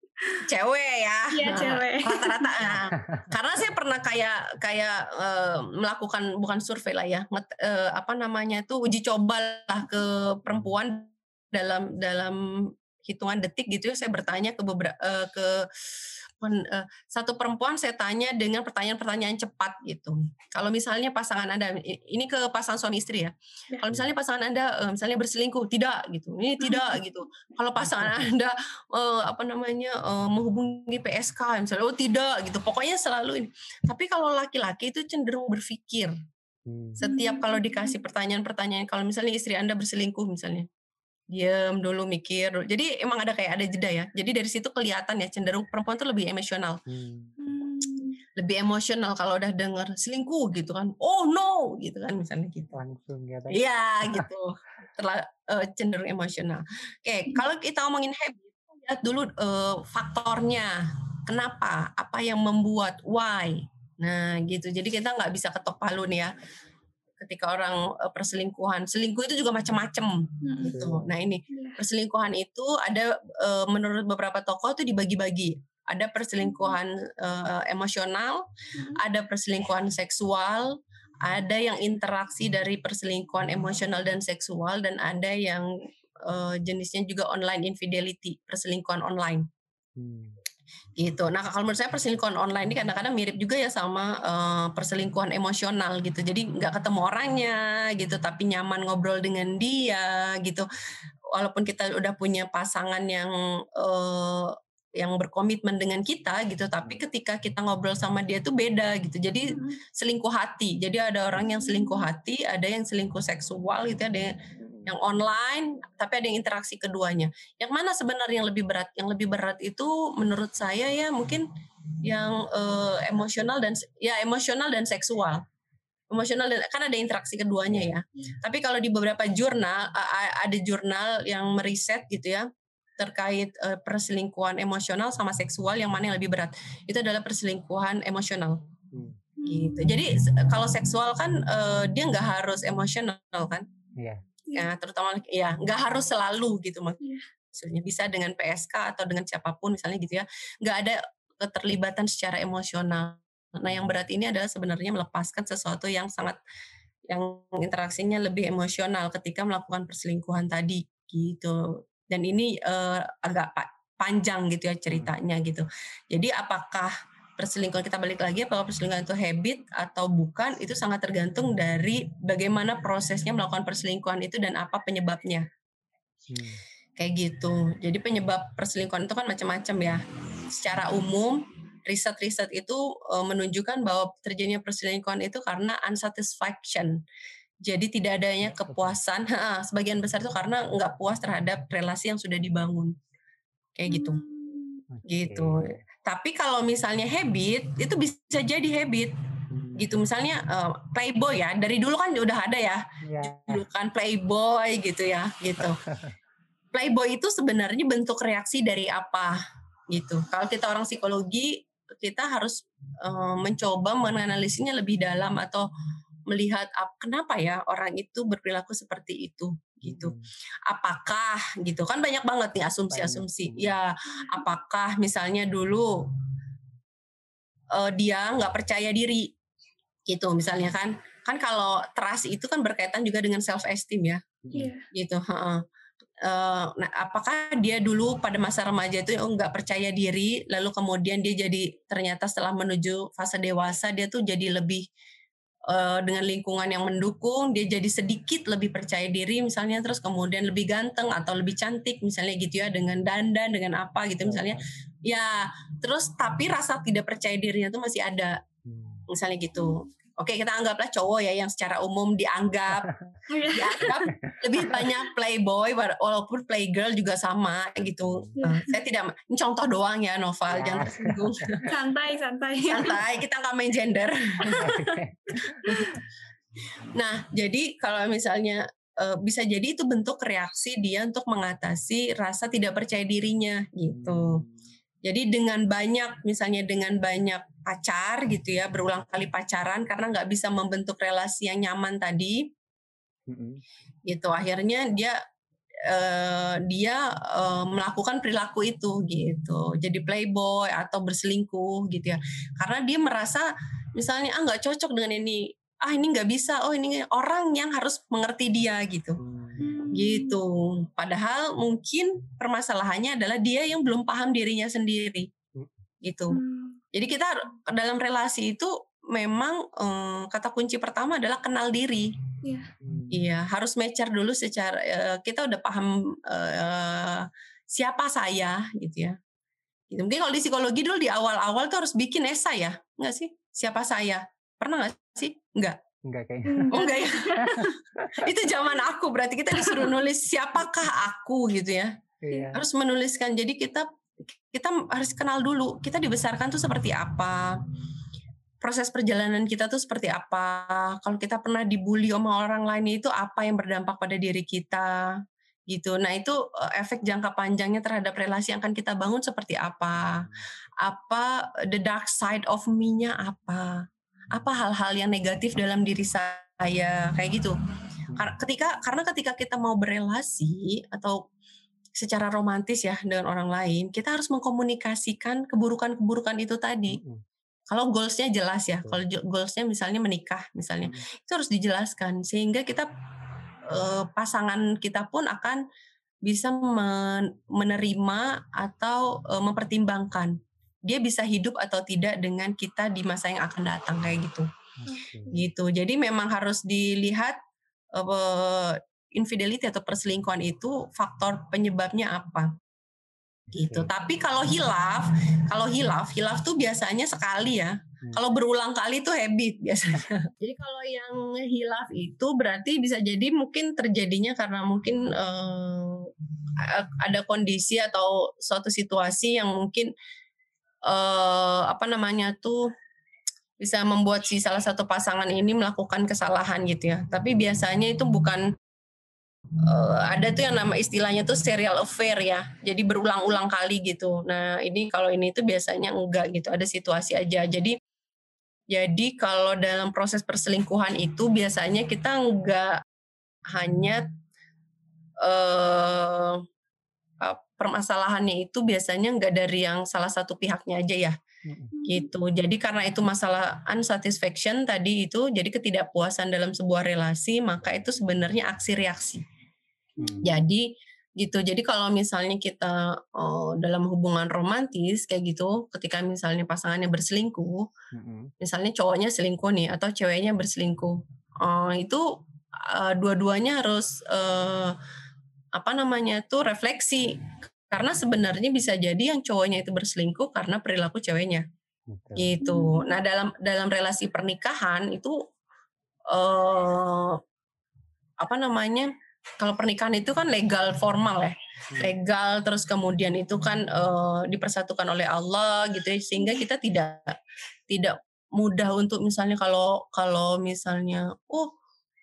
cewek ya. Iya cewek. Rata-rata [LAUGHS] nah, karena saya pernah kayak kayak uh, melakukan bukan survei lah ya nget, uh, apa namanya itu uji coba lah ke perempuan dalam dalam hitungan detik gitu ya saya bertanya ke beberapa uh, ke uh, satu perempuan saya tanya dengan pertanyaan-pertanyaan cepat gitu. Kalau misalnya pasangan Anda ini ke pasangan suami istri ya. ya. Kalau misalnya pasangan Anda uh, misalnya berselingkuh, tidak gitu. Ini tidak gitu. Kalau pasangan Anda uh, apa namanya uh, menghubungi PSK misalnya oh tidak gitu. Pokoknya selalu ini. Tapi kalau laki-laki itu cenderung berpikir. Hmm. Setiap kalau dikasih pertanyaan-pertanyaan kalau misalnya istri Anda berselingkuh misalnya Diam dulu, mikir dulu. Jadi emang ada kayak ada jeda ya. Jadi dari situ kelihatan ya cenderung perempuan tuh lebih emosional. Hmm. Lebih emosional kalau udah denger selingkuh gitu kan. Oh no gitu kan misalnya gitu. Langsung ya. Iya [LAUGHS] gitu. Terlalu uh, cenderung emosional. Oke, okay, hmm. kalau kita ngomongin habit, lihat dulu uh, faktornya. Kenapa? Apa yang membuat? Why? Nah gitu. Jadi kita nggak bisa ketok palu nih ya ketika orang uh, perselingkuhan. Selingkuh itu juga macam-macam hmm. gitu. Nah, ini yeah. perselingkuhan itu ada uh, menurut beberapa tokoh itu dibagi-bagi. Ada perselingkuhan uh, emosional, hmm. ada perselingkuhan seksual, ada yang interaksi dari perselingkuhan emosional dan seksual dan ada yang uh, jenisnya juga online infidelity, perselingkuhan online. Hmm gitu. Nah kalau menurut saya perselingkuhan online ini kadang-kadang mirip juga ya sama uh, perselingkuhan emosional gitu. Jadi nggak ketemu orangnya gitu, tapi nyaman ngobrol dengan dia gitu. Walaupun kita udah punya pasangan yang uh, yang berkomitmen dengan kita gitu tapi ketika kita ngobrol sama dia tuh beda gitu jadi selingkuh hati jadi ada orang yang selingkuh hati ada yang selingkuh seksual gitu ada yang, yang online tapi ada yang interaksi keduanya yang mana sebenarnya yang lebih berat yang lebih berat itu menurut saya ya mungkin yang uh, emosional dan ya emosional dan seksual emosional dan kan ada interaksi keduanya ya. Hmm. Tapi kalau di beberapa jurnal ada jurnal yang meriset gitu ya terkait uh, perselingkuhan emosional sama seksual yang mana yang lebih berat. Itu adalah perselingkuhan emosional. Hmm. Gitu. Jadi kalau seksual kan uh, dia nggak harus emosional kan? Iya. Ya, terutama ya nggak harus selalu gitu iya. maksudnya bisa dengan PSK atau dengan siapa pun misalnya gitu ya nggak ada keterlibatan secara emosional Nah, yang berat ini adalah sebenarnya melepaskan sesuatu yang sangat yang interaksinya lebih emosional ketika melakukan perselingkuhan tadi gitu. Dan ini uh, agak panjang gitu ya ceritanya gitu. Jadi apakah perselingkuhan kita balik lagi apakah perselingkuhan itu habit atau bukan itu sangat tergantung dari bagaimana prosesnya melakukan perselingkuhan itu dan apa penyebabnya. Hmm. Kayak gitu. Jadi penyebab perselingkuhan itu kan macam-macam ya. Secara umum riset-riset itu uh, menunjukkan bahwa terjadinya perselingkuhan itu karena unsatisfaction. Jadi tidak adanya kepuasan, [LAUGHS] sebagian besar itu karena nggak puas terhadap relasi yang sudah dibangun. Kayak gitu. Hmm. Gitu. Tapi kalau misalnya habit, itu bisa jadi habit. Gitu misalnya uh, playboy ya, dari dulu kan udah ada ya. Yeah. Dulu kan playboy gitu ya, gitu. [LAUGHS] Playboy itu sebenarnya bentuk reaksi dari apa? gitu. Kalau kita orang psikologi kita harus uh, mencoba menganalisinya lebih dalam atau melihat ap, kenapa ya orang itu berperilaku seperti itu gitu. Hmm. Apakah gitu kan banyak banget nih asumsi-asumsi. Ya, apakah misalnya dulu uh, dia nggak percaya diri gitu misalnya kan. Kan kalau trust itu kan berkaitan juga dengan self esteem ya. Yeah. Gitu, uh, Uh, nah, apakah dia dulu pada masa remaja itu oh, nggak percaya diri, lalu kemudian dia jadi ternyata setelah menuju fase dewasa dia tuh jadi lebih uh, dengan lingkungan yang mendukung, dia jadi sedikit lebih percaya diri misalnya, terus kemudian lebih ganteng atau lebih cantik misalnya gitu ya dengan dandan dengan apa gitu misalnya, ya terus tapi rasa tidak percaya dirinya tuh masih ada hmm. misalnya gitu. Oke kita anggaplah cowok ya yang secara umum dianggap iya. [LAUGHS] dianggap lebih banyak playboy walaupun playgirl juga sama gitu. Uh, saya tidak ini contoh doang ya Noval ya. jangan tersinggung. [LAUGHS] santai santai. Santai kita nggak main gender. [LAUGHS] nah jadi kalau misalnya uh, bisa jadi itu bentuk reaksi dia untuk mengatasi rasa tidak percaya dirinya gitu. Hmm. Jadi dengan banyak misalnya dengan banyak pacar gitu ya berulang kali pacaran karena nggak bisa membentuk relasi yang nyaman tadi mm-hmm. gitu akhirnya dia uh, dia uh, melakukan perilaku itu gitu. Jadi playboy atau berselingkuh gitu ya. Karena dia merasa misalnya ah nggak cocok dengan ini. Ah ini nggak bisa. Oh ini orang yang harus mengerti dia gitu. Hmm. gitu padahal mungkin permasalahannya adalah dia yang belum paham dirinya sendiri. Hmm. gitu. Hmm. Jadi kita dalam relasi itu memang um, kata kunci pertama adalah kenal diri. Iya. Iya, harus mecer dulu secara uh, kita udah paham uh, siapa saya gitu ya. Gitu. Mungkin kalau di psikologi dulu di awal-awal tuh harus bikin esai ya, enggak sih? Siapa saya? Pernah nggak sih? Enggak. Enggak kayaknya. Oh enggak ya. [LAUGHS] itu zaman aku berarti kita disuruh nulis siapakah aku gitu ya. Iya. Harus menuliskan. Jadi kita kita harus kenal dulu kita dibesarkan tuh seperti apa proses perjalanan kita tuh seperti apa? Kalau kita pernah dibully sama orang lain itu apa yang berdampak pada diri kita? Gitu. Nah itu eh, efek jangka panjangnya terhadap relasi yang akan kita bangun seperti apa? Apa the dark side of me-nya apa? Apa hal-hal yang negatif dalam diri saya? Kayak gitu. Ketika karena ketika kita mau berelasi atau secara romantis ya dengan orang lain, kita harus mengkomunikasikan keburukan-keburukan itu tadi. Mm -hmm. Kalau goalsnya jelas ya, kalau goalsnya misalnya menikah misalnya, mm -hmm. itu harus dijelaskan sehingga kita eh, pasangan kita pun akan bisa menerima atau eh, mempertimbangkan dia bisa hidup atau tidak dengan kita di masa yang akan datang kayak gitu. Okay. Gitu. Jadi memang harus dilihat uh, infidelity atau perselingkuhan itu faktor penyebabnya apa. Gitu. Okay. Tapi kalau hilaf, kalau hilaf, hilaf tuh biasanya sekali ya. Hmm. Kalau berulang kali tuh habit biasanya. [LAUGHS] jadi kalau yang hilaf itu berarti bisa jadi mungkin terjadinya karena mungkin uh, ada kondisi atau suatu situasi yang mungkin uh, apa namanya tuh bisa membuat si salah satu pasangan ini melakukan kesalahan gitu ya. Tapi biasanya itu bukan uh, ada tuh yang nama istilahnya tuh serial affair ya. Jadi berulang-ulang kali gitu. Nah, ini kalau ini tuh biasanya enggak gitu, ada situasi aja. Jadi jadi kalau dalam proses perselingkuhan itu biasanya kita enggak hanya uh, permasalahannya itu biasanya enggak dari yang salah satu pihaknya aja ya gitu. Jadi karena itu masalah unsatisfaction tadi itu jadi ketidakpuasan dalam sebuah relasi maka itu sebenarnya aksi reaksi. Hmm. Jadi gitu. Jadi kalau misalnya kita oh, dalam hubungan romantis kayak gitu, ketika misalnya pasangannya berselingkuh, hmm. misalnya cowoknya selingkuh nih atau ceweknya berselingkuh, oh, itu uh, dua-duanya harus uh, apa namanya tuh refleksi karena sebenarnya bisa jadi yang cowoknya itu berselingkuh karena perilaku ceweknya. Okay. Gitu. Nah, dalam dalam relasi pernikahan itu eh apa namanya? Kalau pernikahan itu kan legal formal ya. Hmm. Legal terus kemudian itu kan eh, dipersatukan oleh Allah gitu ya sehingga kita tidak tidak mudah untuk misalnya kalau kalau misalnya oh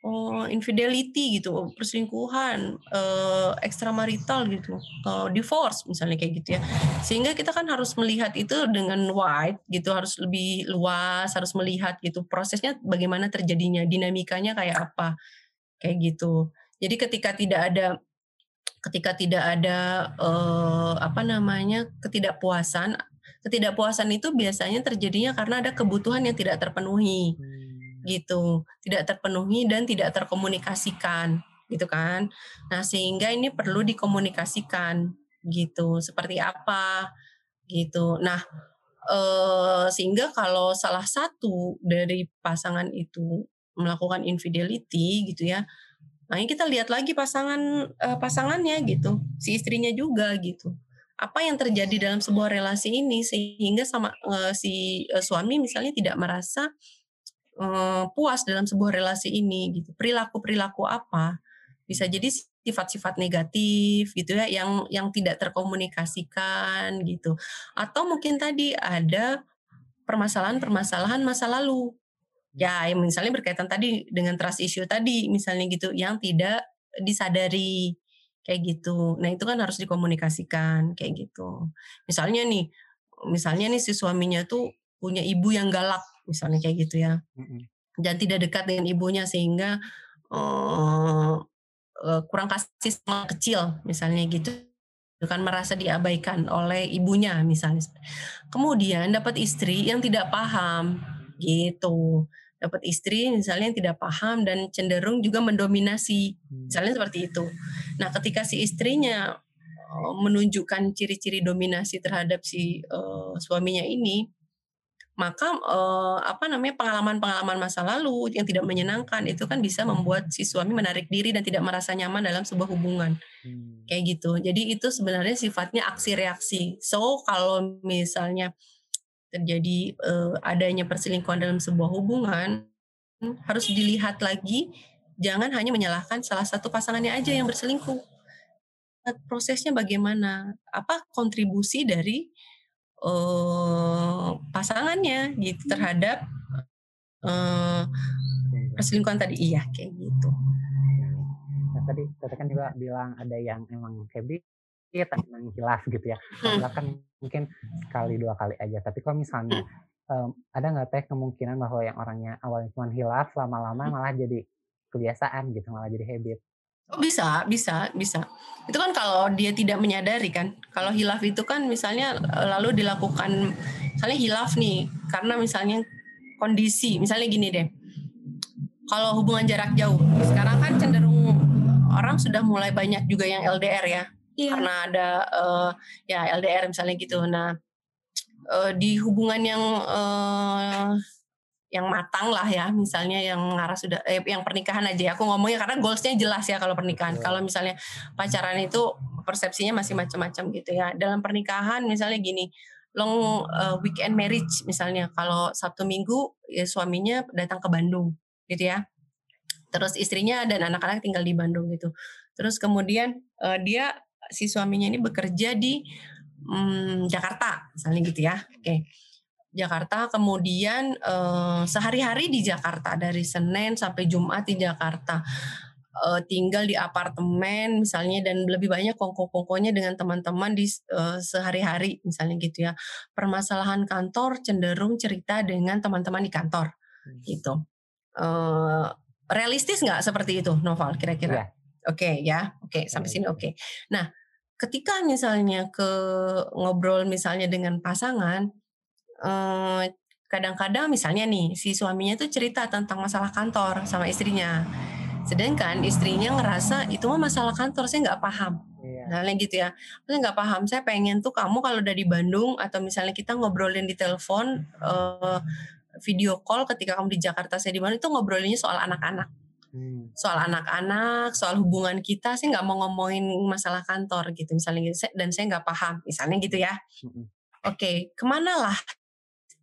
oh infidelity gitu perselingkuhan uh, ekstramarital gitu uh, divorce misalnya kayak gitu ya sehingga kita kan harus melihat itu dengan wide gitu harus lebih luas harus melihat gitu prosesnya bagaimana terjadinya dinamikanya kayak apa kayak gitu jadi ketika tidak ada ketika tidak ada uh, apa namanya ketidakpuasan ketidakpuasan itu biasanya terjadinya karena ada kebutuhan yang tidak terpenuhi hmm. gitu. Tidak terpenuhi dan tidak terkomunikasikan gitu kan. Nah sehingga ini perlu dikomunikasikan gitu. Seperti apa gitu. Nah eh, sehingga kalau salah satu dari pasangan itu melakukan infidelity gitu ya ini kita lihat lagi pasangan eh, pasangannya gitu si istrinya juga gitu apa yang terjadi dalam sebuah relasi ini sehingga sama eh, si eh, suami misalnya tidak merasa uh, puas dalam sebuah relasi ini gitu. Perilaku-perilaku apa? Bisa jadi sifat-sifat negatif gitu ya yang yang tidak terkomunikasikan gitu. Atau mungkin tadi ada permasalahan-permasalahan masa lalu. Ya, yang misalnya berkaitan tadi dengan trust issue tadi misalnya gitu yang tidak disadari kayak gitu. Nah, itu kan harus dikomunikasikan kayak gitu. Misalnya nih, misalnya nih si suaminya tuh punya ibu yang galak misalnya kayak gitu ya. Dan tidak dekat dengan ibunya sehingga uh, uh, kurang kasih sama kecil misalnya gitu. Kan merasa diabaikan oleh ibunya misalnya. Kemudian dapat istri yang tidak paham gitu dapat istri misalnya yang tidak paham dan cenderung juga mendominasi. Hmm. misalnya seperti itu. Nah ketika si istrinya menunjukkan ciri-ciri dominasi terhadap si uh, suaminya ini maka eh, apa namanya pengalaman-pengalaman masa lalu yang tidak menyenangkan itu kan bisa membuat si suami menarik diri dan tidak merasa nyaman dalam sebuah hubungan. Hmm. kayak gitu. Jadi itu sebenarnya sifatnya aksi reaksi. So kalau misalnya terjadi eh, adanya perselingkuhan dalam sebuah hubungan harus dilihat lagi jangan hanya menyalahkan salah satu pasangannya aja yang berselingkuh. Prosesnya bagaimana apa kontribusi dari uh, pasangannya gitu terhadap uh, perselingkuhan. tadi. Iya kayak gitu. Nah, tadi tadi kan juga bilang ada yang emang habit ada yang jelas gitu ya. Kalau hmm. kan mungkin sekali dua kali aja. Tapi kalau misalnya um, ada nggak teh kemungkinan bahwa yang orangnya awalnya cuma hilaf lama-lama malah jadi kebiasaan gitu malah jadi habit Oh bisa, bisa, bisa. Itu kan kalau dia tidak menyadari kan. Kalau hilaf itu kan misalnya eh, lalu dilakukan, misalnya hilaf nih, karena misalnya kondisi, misalnya gini deh. Kalau hubungan jarak jauh, sekarang kan cenderung orang sudah mulai banyak juga yang LDR ya. Iya. Karena ada uh, ya LDR misalnya gitu. Nah, uh, di hubungan yang uh, yang matang lah ya misalnya yang ngarah sudah eh, yang pernikahan aja ya aku ngomongnya karena goalsnya jelas ya kalau pernikahan kalau misalnya pacaran itu persepsinya masih macam-macam gitu ya. Dalam pernikahan misalnya gini, long uh, weekend marriage misalnya kalau Sabtu Minggu ya suaminya datang ke Bandung gitu ya. Terus istrinya dan anak-anak tinggal di Bandung gitu. Terus kemudian uh, dia si suaminya ini bekerja di um, Jakarta misalnya gitu ya. Oke. Okay. Jakarta kemudian uh, sehari-hari di Jakarta dari Senin sampai Jumat di Jakarta uh, tinggal di apartemen misalnya dan lebih banyak kongko-kongkonya dengan teman-teman di uh, sehari-hari misalnya gitu ya. Permasalahan kantor cenderung cerita dengan teman-teman di kantor hmm. gitu. Uh, realistis nggak seperti itu Noval kira-kira? Yeah. Oke okay, ya, oke okay, sampai sini oke. Okay. Nah, ketika misalnya ke ngobrol misalnya dengan pasangan, kadang-kadang misalnya nih si suaminya tuh cerita tentang masalah kantor sama istrinya Sedangkan istrinya ngerasa itu mah masalah kantor, saya nggak paham. Iya. Misalnya gitu ya, saya nggak paham. Saya pengen tuh kamu kalau udah di Bandung atau misalnya kita ngobrolin di telepon, uh, video call ketika kamu di Jakarta, saya di Bandung itu ngobrolinnya soal anak-anak. Hmm. Soal anak-anak, soal hubungan kita, saya nggak mau ngomongin masalah kantor gitu misalnya gitu. Dan saya nggak paham, misalnya gitu ya. Hmm. Oke, okay, ke mana lah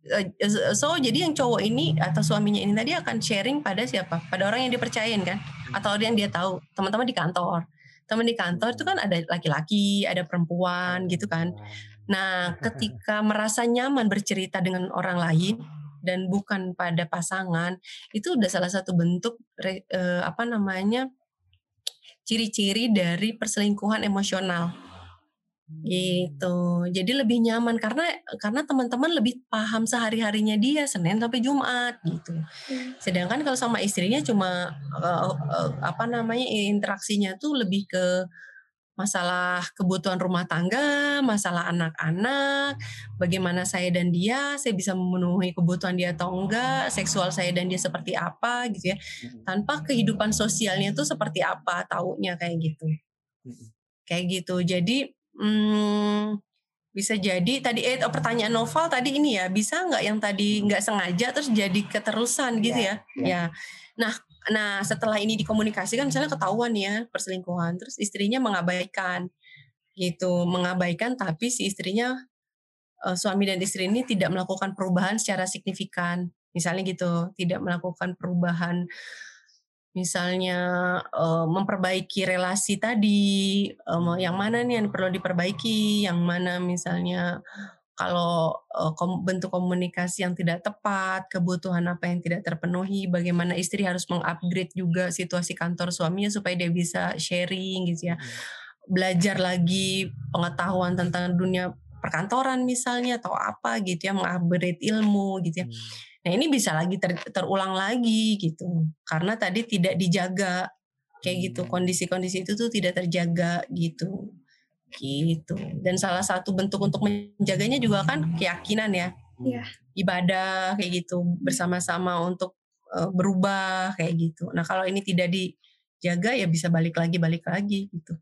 Eh, eh, so jadi yang cowok ini atau suaminya ini tadi akan sharing pada siapa? Pada orang yang dipercayain kan? Atau yang dia tahu, teman-teman di kantor. Teman di kantor itu kan ada laki-laki, ada perempuan gitu kan. Nah, [LAUGHS] ketika merasa nyaman bercerita dengan orang lain dan bukan pada pasangan, itu udah salah satu bentuk eh, apa namanya? ciri-ciri dari perselingkuhan emosional Gitu. Jadi lebih nyaman karena karena teman-teman lebih paham sehari-harinya dia Senin sampai Jumat gitu. Hmm. Sedangkan kalau sama istrinya cuma uh, uh, apa namanya interaksinya tuh lebih ke masalah kebutuhan rumah tangga, masalah anak-anak, bagaimana saya dan dia, saya bisa memenuhi kebutuhan dia atau enggak, seksual saya dan dia seperti apa gitu ya. Tanpa kehidupan sosialnya tuh seperti apa taunya kayak gitu. Kayak gitu. Jadi Hmm, bisa jadi tadi eh oh, pertanyaan novel tadi ini ya bisa nggak yang tadi nggak sengaja terus jadi keterusan gitu ya, ya. ya. Nah, nah setelah ini dikomunikasikan misalnya ketahuan ya perselingkuhan terus istrinya mengabaikan gitu, mengabaikan tapi si istrinya uh, suami dan istri ini tidak melakukan perubahan secara signifikan. Misalnya gitu, tidak melakukan perubahan misalnya uh, memperbaiki relasi tadi um, yang mana nih yang perlu diperbaiki yang mana misalnya kalau uh, kom bentuk komunikasi yang tidak tepat kebutuhan apa yang tidak terpenuhi bagaimana istri harus mengupgrade juga situasi kantor suaminya supaya dia bisa sharing gitu ya. Belajar lagi pengetahuan tentang dunia perkantoran misalnya atau apa gitu ya mengupgrade ilmu gitu ya. Hmm. Nah ini bisa lagi ter, terulang lagi gitu. Karena tadi tidak dijaga kayak gitu. Hmm. kondisi-kondisi itu tuh tidak terjaga gitu gitu. Dan salah satu bentuk untuk menjaganya juga kan keyakinan ya. Yeah. ibadah kayak gitu. Bersama-sama untuk uh, berubah kayak gitu. Nah kalau ini tidak dijaga ya bisa balik lagi balik lagi gitu.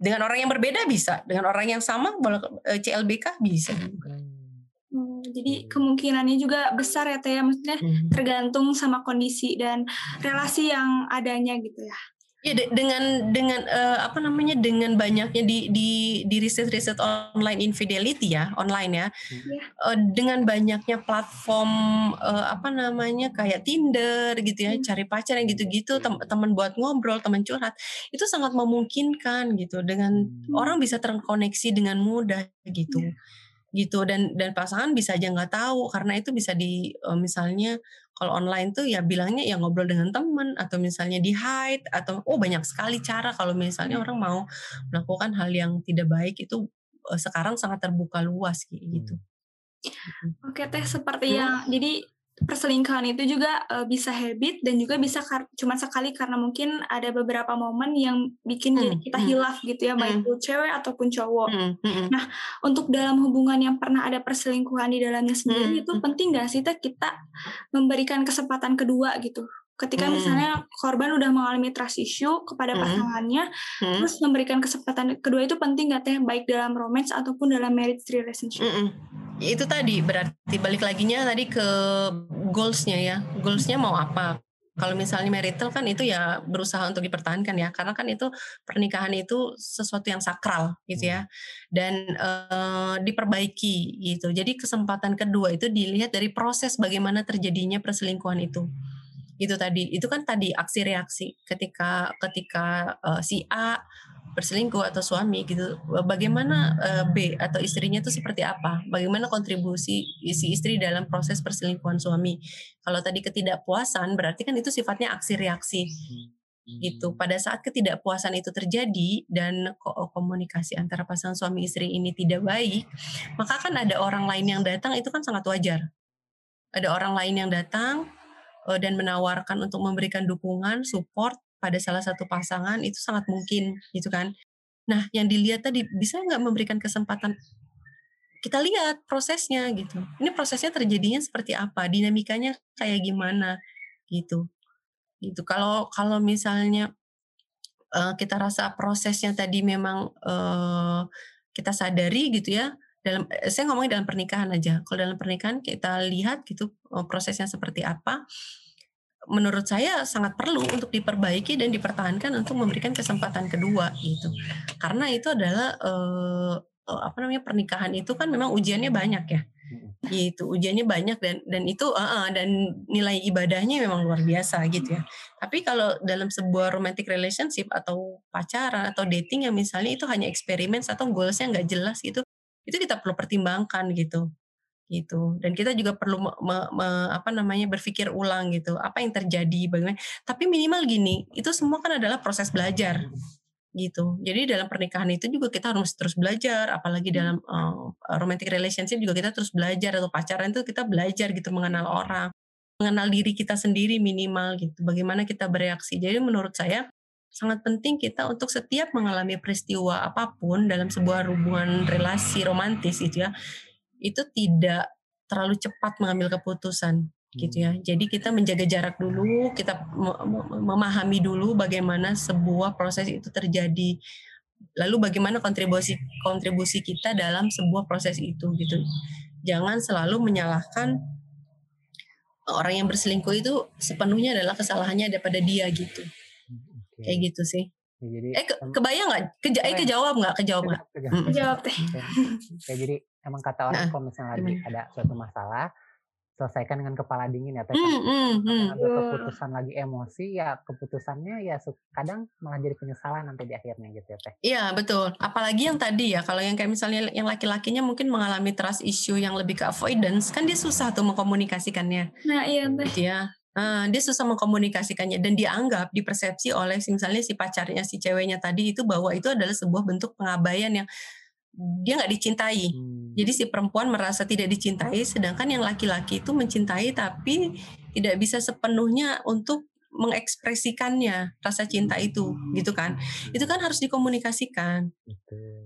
Dengan orang yang berbeda bisa. Dengan orang yang sama eh, CLBK bisa juga. Jadi kemungkinannya juga besar ya Teh ya, maksudnya hmm. tergantung sama kondisi dan relasi yang adanya gitu ya. Ya dengan dengan uh, apa namanya dengan banyaknya di di di riset riset online infidelity ya online ya hmm. uh, dengan banyaknya platform uh, apa namanya kayak Tinder gitu ya hmm. cari pacar yang gitu-gitu tem teman buat ngobrol teman curhat itu sangat memungkinkan gitu dengan hmm. orang bisa terkoneksi dengan mudah gitu. Yeah gitu dan dan pasangan bisa aja nggak tahu karena itu bisa di uh, misalnya kalau online tuh ya bilangnya ya ngobrol dengan teman atau misalnya di hide atau oh banyak sekali cara kalau misalnya orang mau melakukan hal yang tidak baik itu uh, sekarang sangat terbuka luas gitu. Hmm. Oke teh seperti hmm. yang jadi perselingkuhan itu juga uh, bisa habit dan juga bisa cuma sekali karena mungkin ada beberapa momen yang bikin hmm, jadi kita hmm. hilaf gitu ya baik hmm. itu cewek ataupun cowok. Hmm, hmm. Nah untuk dalam hubungan yang pernah ada perselingkuhan di dalamnya sendiri hmm. itu penting gak sih kita memberikan kesempatan kedua gitu ketika hmm. misalnya korban udah mengalami trust issue kepada hmm. pasangannya hmm. terus memberikan kesempatan kedua itu penting gak teh baik dalam romance ataupun dalam marriage relationship hmm. itu tadi berarti balik laginya tadi ke goalsnya ya goalsnya mau apa Kalau misalnya marital kan itu ya berusaha untuk dipertahankan ya, karena kan itu pernikahan itu sesuatu yang sakral gitu ya, dan uh, diperbaiki gitu. Jadi kesempatan kedua itu dilihat dari proses bagaimana terjadinya perselingkuhan itu. Itu tadi, itu kan tadi aksi reaksi ketika ketika uh, si A berselingkuh atau suami gitu. Bagaimana uh, B atau istrinya itu seperti apa? Bagaimana kontribusi si istri dalam proses perselingkuhan suami? Kalau tadi ketidakpuasan berarti kan itu sifatnya aksi reaksi. Gitu. Pada saat ketidakpuasan itu terjadi dan komunikasi antara pasangan suami istri ini tidak baik maka kan ada orang lain yang datang itu kan sangat wajar. Ada orang lain yang datang eh, dan menawarkan untuk memberikan dukungan support pada salah satu pasangan itu sangat mungkin gitu kan. Nah yang dilihat tadi bisa nggak memberikan kesempatan kita lihat prosesnya gitu. Ini prosesnya terjadinya seperti apa, dinamikanya kayak gimana gitu. Gitu. Kalau kalau misalnya uh, kita rasa prosesnya tadi memang uh, kita sadari gitu ya, dalam saya ngomongin dalam pernikahan aja. Kalau dalam pernikahan kita lihat gitu prosesnya seperti apa, menurut saya sangat perlu untuk diperbaiki dan dipertahankan untuk memberikan kesempatan kedua gitu. Karena itu adalah uh, apa namanya pernikahan itu kan memang ujiannya banyak ya. Gitu, ujiannya banyak dan dan itu uh, uh, dan nilai ibadahnya memang luar biasa gitu ya. Tapi kalau dalam sebuah romantic relationship atau pacaran atau dating yang misalnya itu hanya eksperimen atau goalsnya nggak jelas gitu, itu kita perlu pertimbangkan gitu gitu. Dan kita juga perlu me, me, me, apa namanya berpikir ulang gitu apa yang terjadi bagaimana. Tapi minimal gini itu semua kan adalah proses belajar gitu. Jadi dalam pernikahan itu juga kita harus terus belajar apalagi dalam uh, romantic relationship juga kita terus belajar atau pacaran itu kita belajar gitu mengenal orang mengenal diri kita sendiri minimal gitu bagaimana kita bereaksi. Jadi menurut saya sangat penting kita untuk setiap mengalami peristiwa apa pun dalam sebuah hubungan relasi romantis gitu ya itu tidak terlalu cepat mengambil keputusan gitu ya. Hmm. Jadi kita menjaga jarak dulu, kita memahami dulu bagaimana sebuah proses itu terjadi. Lalu bagaimana kontribusi kontribusi kita dalam sebuah proses itu gitu. Jangan selalu menyalahkan orang yang berselingkuh itu sepenuhnya adalah kesalahannya daripada dia gitu. Okay. Kayak gitu sih. Ya, jadi, eh ke, kebayang nggak? Keja eh kejawab nggak? Kejawab nggak? Kejawab teh. Kayak jadi emang kata orang nah, kalau misalnya lagi ada suatu masalah selesaikan dengan kepala dingin ya teh mm, mm, mm. ada keputusan lagi emosi ya keputusannya ya kadang malah jadi penyesalan nanti di akhirnya gitu ya teh iya betul apalagi yang tadi ya kalau yang kayak misalnya yang laki-lakinya mungkin mengalami trust issue yang lebih ke avoidance kan dia susah tuh mengkomunikasikannya nah iya teh gitu ya Uh, dia susah mengkomunikasikannya dan dianggap dipersepsi oleh misalnya si pacarnya si ceweknya tadi itu bahwa itu adalah sebuah bentuk pengabaian yang dia nggak dicintai. Hmm. Jadi si perempuan merasa tidak dicintai, sedangkan yang laki-laki itu mencintai tapi tidak bisa sepenuhnya untuk mengekspresikannya rasa cinta itu, gitu kan? Itu kan harus dikomunikasikan,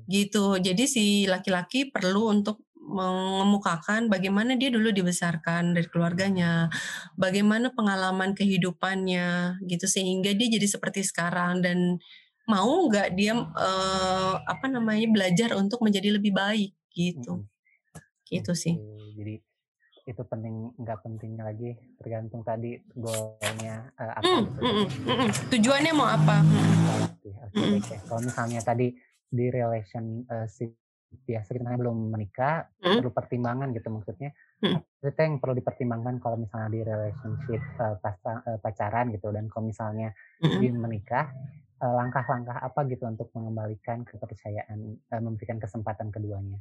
gitu. Jadi si laki-laki perlu untuk mengemukakan bagaimana dia dulu dibesarkan dari keluarganya, bagaimana pengalaman kehidupannya, gitu sehingga dia jadi seperti sekarang dan mau nggak dia uh, apa namanya belajar untuk menjadi lebih baik gitu hmm. gitu sih jadi itu penting nggak pentingnya lagi tergantung tadi goalnya uh, apa mm, gitu. mm, mm, mm, tujuannya mau apa okay, okay, mm. okay. kalau misalnya tadi di relation biasa kita belum menikah mm. perlu pertimbangan gitu maksudnya mm. itu yang perlu dipertimbangkan kalau misalnya di relationship uh, pasang, uh, pacaran gitu dan kalau misalnya mm. di menikah Eh, langkah-langkah apa gitu untuk mengembalikan kepercayaan, uh, memberikan kesempatan keduanya?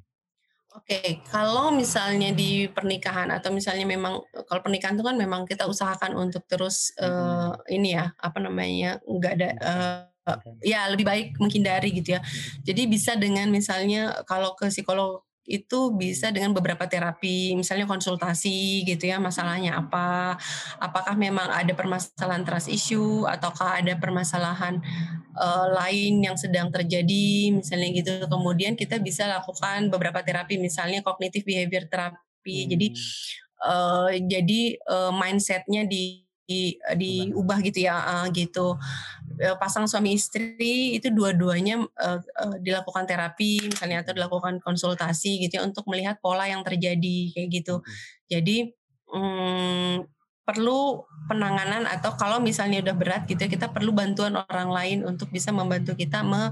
Oke, okay. kalau misalnya di pernikahan atau misalnya memang kalau pernikahan itu kan memang kita usahakan untuk terus uh, ini ya apa namanya nggak ada uh, ya lebih baik menghindari gitu ya. Jadi bisa dengan misalnya kalau ke psikolog itu bisa dengan beberapa terapi, misalnya konsultasi gitu ya, masalahnya apa, apakah memang ada permasalahan trust issue, ataukah ada permasalahan uh, lain yang sedang terjadi, misalnya gitu. Kemudian kita bisa lakukan beberapa terapi, misalnya cognitive behavior terapi. Hmm. Jadi uh, jadi uh, mindsetnya di di diubah gitu ya uh, gitu pasang suami istri itu dua-duanya uh, uh, dilakukan terapi misalnya atau dilakukan konsultasi gitu ya untuk melihat pola yang terjadi kayak gitu. Jadi um, perlu penanganan atau kalau misalnya udah berat gitu ya kita perlu bantuan orang lain untuk bisa membantu kita me,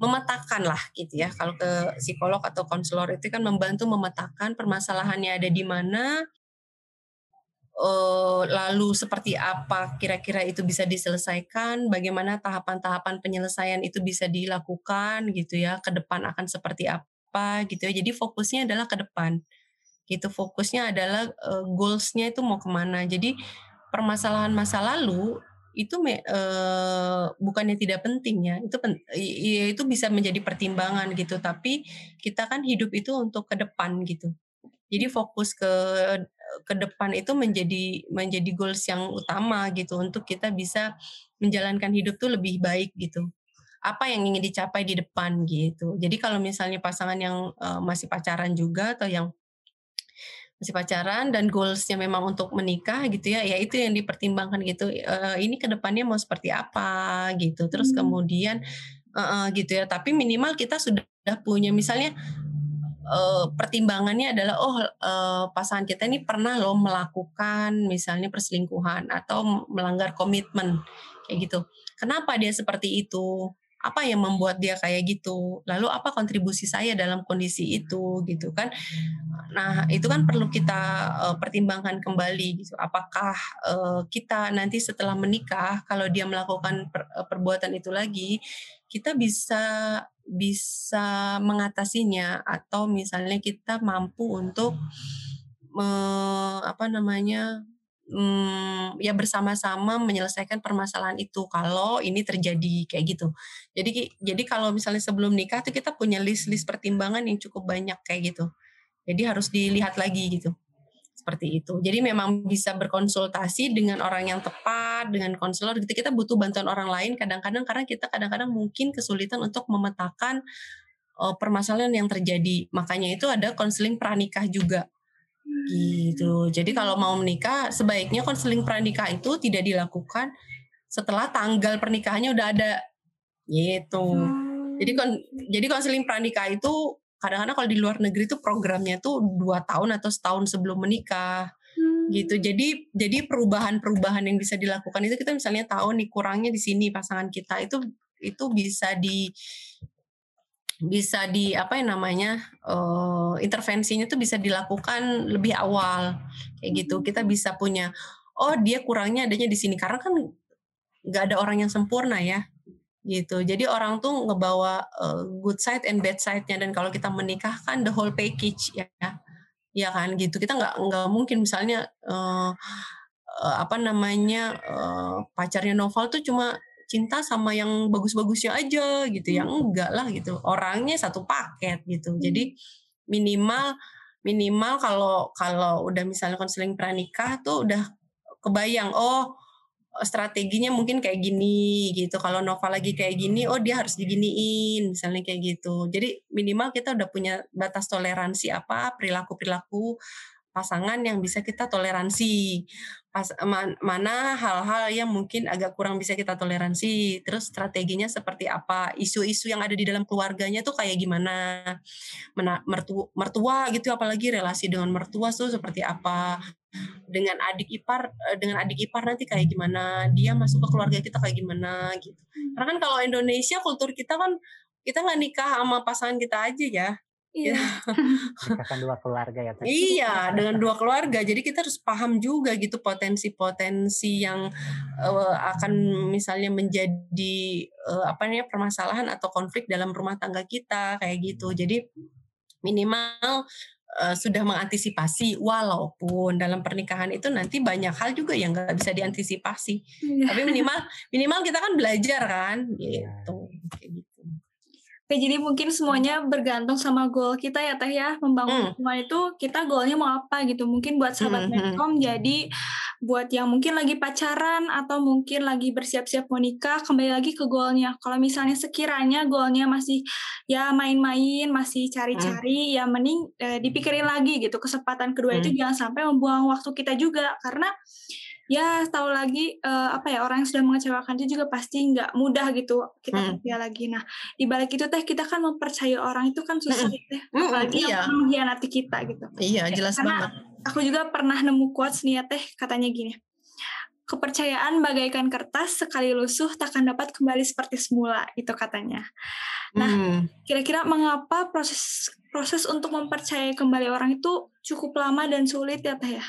memetakan lah gitu ya. Kalau ke psikolog atau konselor itu kan membantu memetakan permasalahannya ada di mana uh, lalu seperti apa kira-kira itu bisa diselesaikan, bagaimana tahapan-tahapan penyelesaian itu bisa dilakukan gitu ya, ke depan akan seperti apa gitu ya. Jadi fokusnya adalah ke depan. Gitu fokusnya adalah uh, goalsnya itu mau ke mana. Jadi permasalahan masa lalu itu me, uh, bukannya tidak penting ya itu pen, itu bisa menjadi pertimbangan gitu tapi kita kan hidup itu untuk ke depan gitu jadi fokus ke ke depan itu menjadi menjadi goals yang utama gitu untuk kita bisa menjalankan hidup tuh lebih baik gitu. Apa yang ingin dicapai di depan gitu. Jadi kalau misalnya pasangan yang uh, masih pacaran juga atau yang masih pacaran dan goalsnya memang untuk menikah gitu ya, ya itu yang dipertimbangkan gitu. Uh, ini ke depannya mau seperti apa gitu. Terus hmm. kemudian uh, uh, gitu ya. Tapi minimal kita sudah punya misalnya uh, pertimbangannya adalah oh uh, pasangan kita ini pernah loh melakukan misalnya perselingkuhan atau melanggar komitmen kayak gitu. Kenapa dia seperti itu? Apa yang membuat dia kayak gitu? Lalu apa kontribusi saya dalam kondisi itu gitu kan? Nah, itu kan perlu kita uh, pertimbangkan kembali gitu. Apakah uh, kita nanti setelah menikah kalau dia melakukan per, perbuatan itu lagi, kita bisa bisa mengatasinya atau misalnya kita mampu untuk me, apa namanya hmm, ya bersama-sama menyelesaikan permasalahan itu kalau ini terjadi kayak gitu. Jadi jadi kalau misalnya sebelum nikah tuh kita punya list-list pertimbangan yang cukup banyak kayak gitu. Jadi harus dilihat lagi gitu seperti itu. Jadi memang bisa berkonsultasi dengan orang yang tepat, dengan konselor gitu. Kita butuh bantuan orang lain kadang-kadang karena kita kadang-kadang mungkin kesulitan untuk memetakan uh, permasalahan yang terjadi. Makanya itu ada konseling pranikah juga. Gitu. Jadi kalau mau menikah sebaiknya konseling pranikah itu tidak dilakukan setelah tanggal pernikahannya udah ada. Gitu. Jadi kon jadi konseling pranikah itu kadang-kadang kalau di luar negeri tuh programnya tuh dua tahun atau setahun sebelum menikah hmm. gitu jadi jadi perubahan-perubahan yang bisa dilakukan itu kita misalnya tahu nih kurangnya di sini pasangan kita itu itu bisa di bisa di apa yang namanya uh, intervensinya tuh bisa dilakukan lebih awal kayak gitu kita hmm. bisa punya oh dia kurangnya adanya di sini karena kan nggak ada orang yang sempurna ya gitu. Jadi orang tuh ngebawa uh, good side and bad side-nya dan kalau kita menikah kan the whole package ya. Ya kan gitu. Kita nggak nggak mungkin misalnya uh, uh, apa namanya uh, pacarnya Novel tuh cuma cinta sama yang bagus-bagusnya aja gitu. Yang enggak lah gitu. Orangnya satu paket gitu. Jadi minimal minimal kalau kalau udah misalnya konseling pranikah tuh udah kebayang Oh, strateginya mungkin kayak gini gitu. Kalau Nova lagi kayak gini, oh dia harus diginiin, misalnya kayak gitu. Jadi minimal kita udah punya batas toleransi apa perilaku-perilaku pasangan yang bisa kita toleransi. Pas, mana hal-hal yang mungkin agak kurang bisa kita toleransi. Terus strateginya seperti apa? Isu-isu yang ada di dalam keluarganya tuh kayak gimana? Mena, mertu, mertua gitu apalagi relasi dengan mertua tuh seperti apa? Dengan adik ipar eh, dengan adik ipar nanti kayak gimana dia masuk ke keluarga kita kayak gimana gitu karena kan kalau Indonesia kultur kita kan kita nggak nikah sama pasangan kita aja ya Iya. [LAUGHS] Nikahkan dua keluarga ya. Iya, dengan dua keluarga. Jadi kita harus paham juga gitu potensi-potensi yang uh, akan misalnya menjadi uh, apa namanya permasalahan atau konflik dalam rumah tangga kita kayak gitu. Jadi minimal uh, sudah mengantisipasi walaupun dalam pernikahan itu nanti banyak hal juga yang nggak bisa diantisipasi yeah. tapi minimal minimal kita kan belajar kan iya. gitu kayak gitu Oke, jadi mungkin semuanya bergantung sama goal kita ya Teh ya. Membangun mm. semua itu kita goalnya mau apa gitu. Mungkin buat sahabat mm -hmm. Medcom jadi buat yang mungkin lagi pacaran atau mungkin lagi bersiap-siap mau nikah, kembali lagi ke goalnya. Kalau misalnya sekiranya goalnya masih ya main-main, masih cari-cari, mm. ya mending eh, dipikirin lagi gitu. Kesempatan kedua mm. itu jangan sampai membuang waktu kita juga. Karena ya tahu lagi uh, apa ya orang yang sudah mengecewakan itu juga pasti nggak mudah gitu kita hmm. lagi nah di balik itu teh kita kan mempercayai orang itu kan susah hmm. teh apalagi hmm, iya. yang mengkhianati kita gitu iya jelas karena, banget aku juga pernah nemu quotes nih ya teh katanya gini kepercayaan bagaikan kertas sekali lusuh takkan dapat kembali seperti semula itu katanya. Nah, hmm. kira-kira mengapa proses proses untuk mempercayai kembali orang itu cukup lama dan sulit ya teh ya?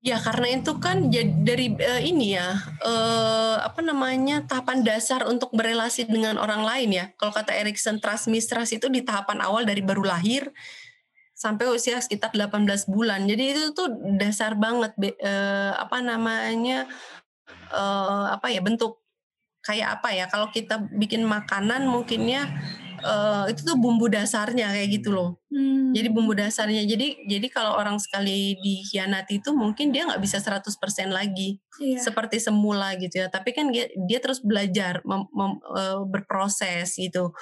Ya karena itu kan dari uh, ini ya uh, apa namanya tahapan dasar untuk berelasi dengan orang lain ya. Kalau kata Erikson trust mistrust itu di tahapan awal dari baru lahir sampai usia sekitar 18 bulan. Jadi itu tuh dasar banget eh, apa namanya eh, apa ya bentuk kayak apa ya kalau kita bikin makanan mungkinnya uh, itu tuh bumbu dasarnya kayak gitu loh. Hmm. Jadi bumbu dasarnya. Jadi jadi kalau orang sekali dikhianati itu mungkin dia nggak bisa 100% lagi iya. seperti semula gitu ya. Tapi kan dia, dia terus belajar mem, mem, uh, berproses gitu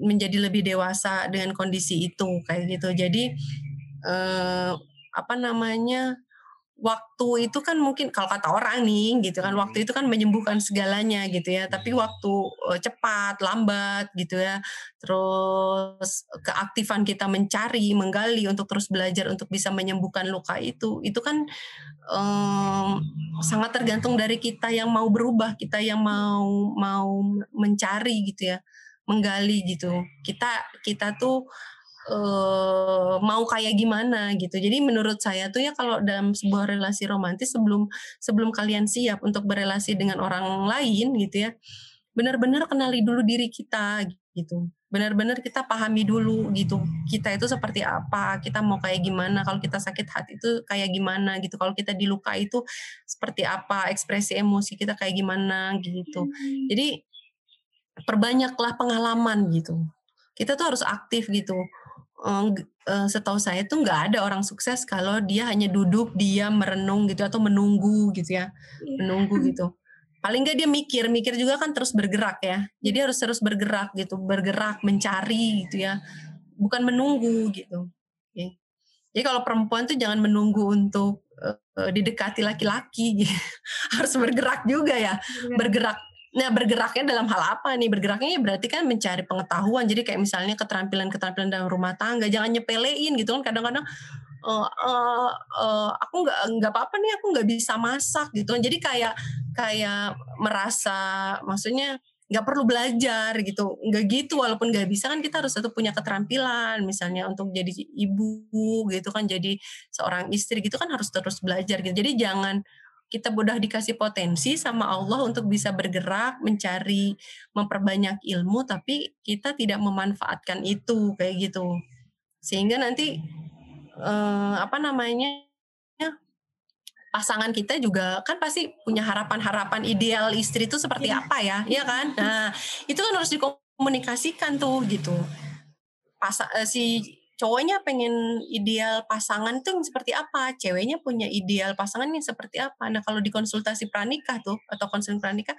menjadi lebih dewasa dengan kondisi itu kayak gitu. Jadi eh, apa namanya waktu itu kan mungkin kalau kata orang nih gitu kan waktu itu kan menyembuhkan segalanya gitu ya. Tapi waktu uh, cepat lambat gitu ya. Terus keaktifan kita mencari menggali untuk terus belajar untuk bisa menyembuhkan luka itu itu kan um, sangat tergantung dari kita yang mau berubah kita yang mau mau mencari gitu ya. Menggali gitu. Kita kita tuh uh, mau kayak gimana gitu. Jadi menurut saya tuh ya kalau dalam sebuah relasi romantis sebelum sebelum kalian siap untuk berelasi dengan orang lain gitu ya, benar-benar kenali dulu diri kita gitu. Benar-benar kita pahami dulu gitu. Kita itu seperti apa, kita mau kayak gimana, kalau kita sakit hati itu kayak gimana gitu. Kalau kita diluka itu seperti apa, ekspresi emosi kita kayak gimana gitu. Hmm. Jadi perbanyaklah pengalaman gitu. Kita tuh harus aktif gitu. Setahu saya tuh nggak ada orang sukses kalau dia hanya duduk, dia merenung gitu atau menunggu gitu ya, iya. menunggu [LAUGHS] gitu. Paling nggak dia mikir, mikir juga kan terus bergerak ya. Jadi harus terus bergerak gitu, bergerak, mencari gitu ya, bukan menunggu gitu. Jadi kalau perempuan tuh jangan menunggu untuk uh, didekati laki-laki, gitu. [LAUGHS] harus bergerak juga ya, iya. bergerak Nah bergeraknya dalam hal apa nih? Bergeraknya ya berarti kan mencari pengetahuan. Jadi kayak misalnya keterampilan-keterampilan dalam rumah tangga. Jangan nyepelein gitu kan. Kadang-kadang uh, uh, uh, aku nggak nggak apa-apa nih. Aku nggak bisa masak gitu. Jadi kayak kayak merasa maksudnya nggak perlu belajar gitu nggak gitu walaupun nggak bisa kan kita harus satu punya keterampilan misalnya untuk jadi ibu gitu kan jadi seorang istri gitu kan harus terus belajar gitu jadi jangan kita mudah dikasih potensi sama Allah untuk bisa bergerak, mencari, memperbanyak ilmu, tapi kita tidak memanfaatkan itu kayak gitu. Sehingga nanti eh, apa namanya pasangan kita juga kan pasti punya harapan-harapan ideal istri itu seperti ya. apa ya, ya kan? Nah, itu kan harus dikomunikasikan tuh gitu. Pas eh, si cowoknya pengen ideal pasangan tuh seperti apa, ceweknya punya ideal pasangannya seperti apa. Nah kalau di konsultasi pranikah tuh atau konseling pranikah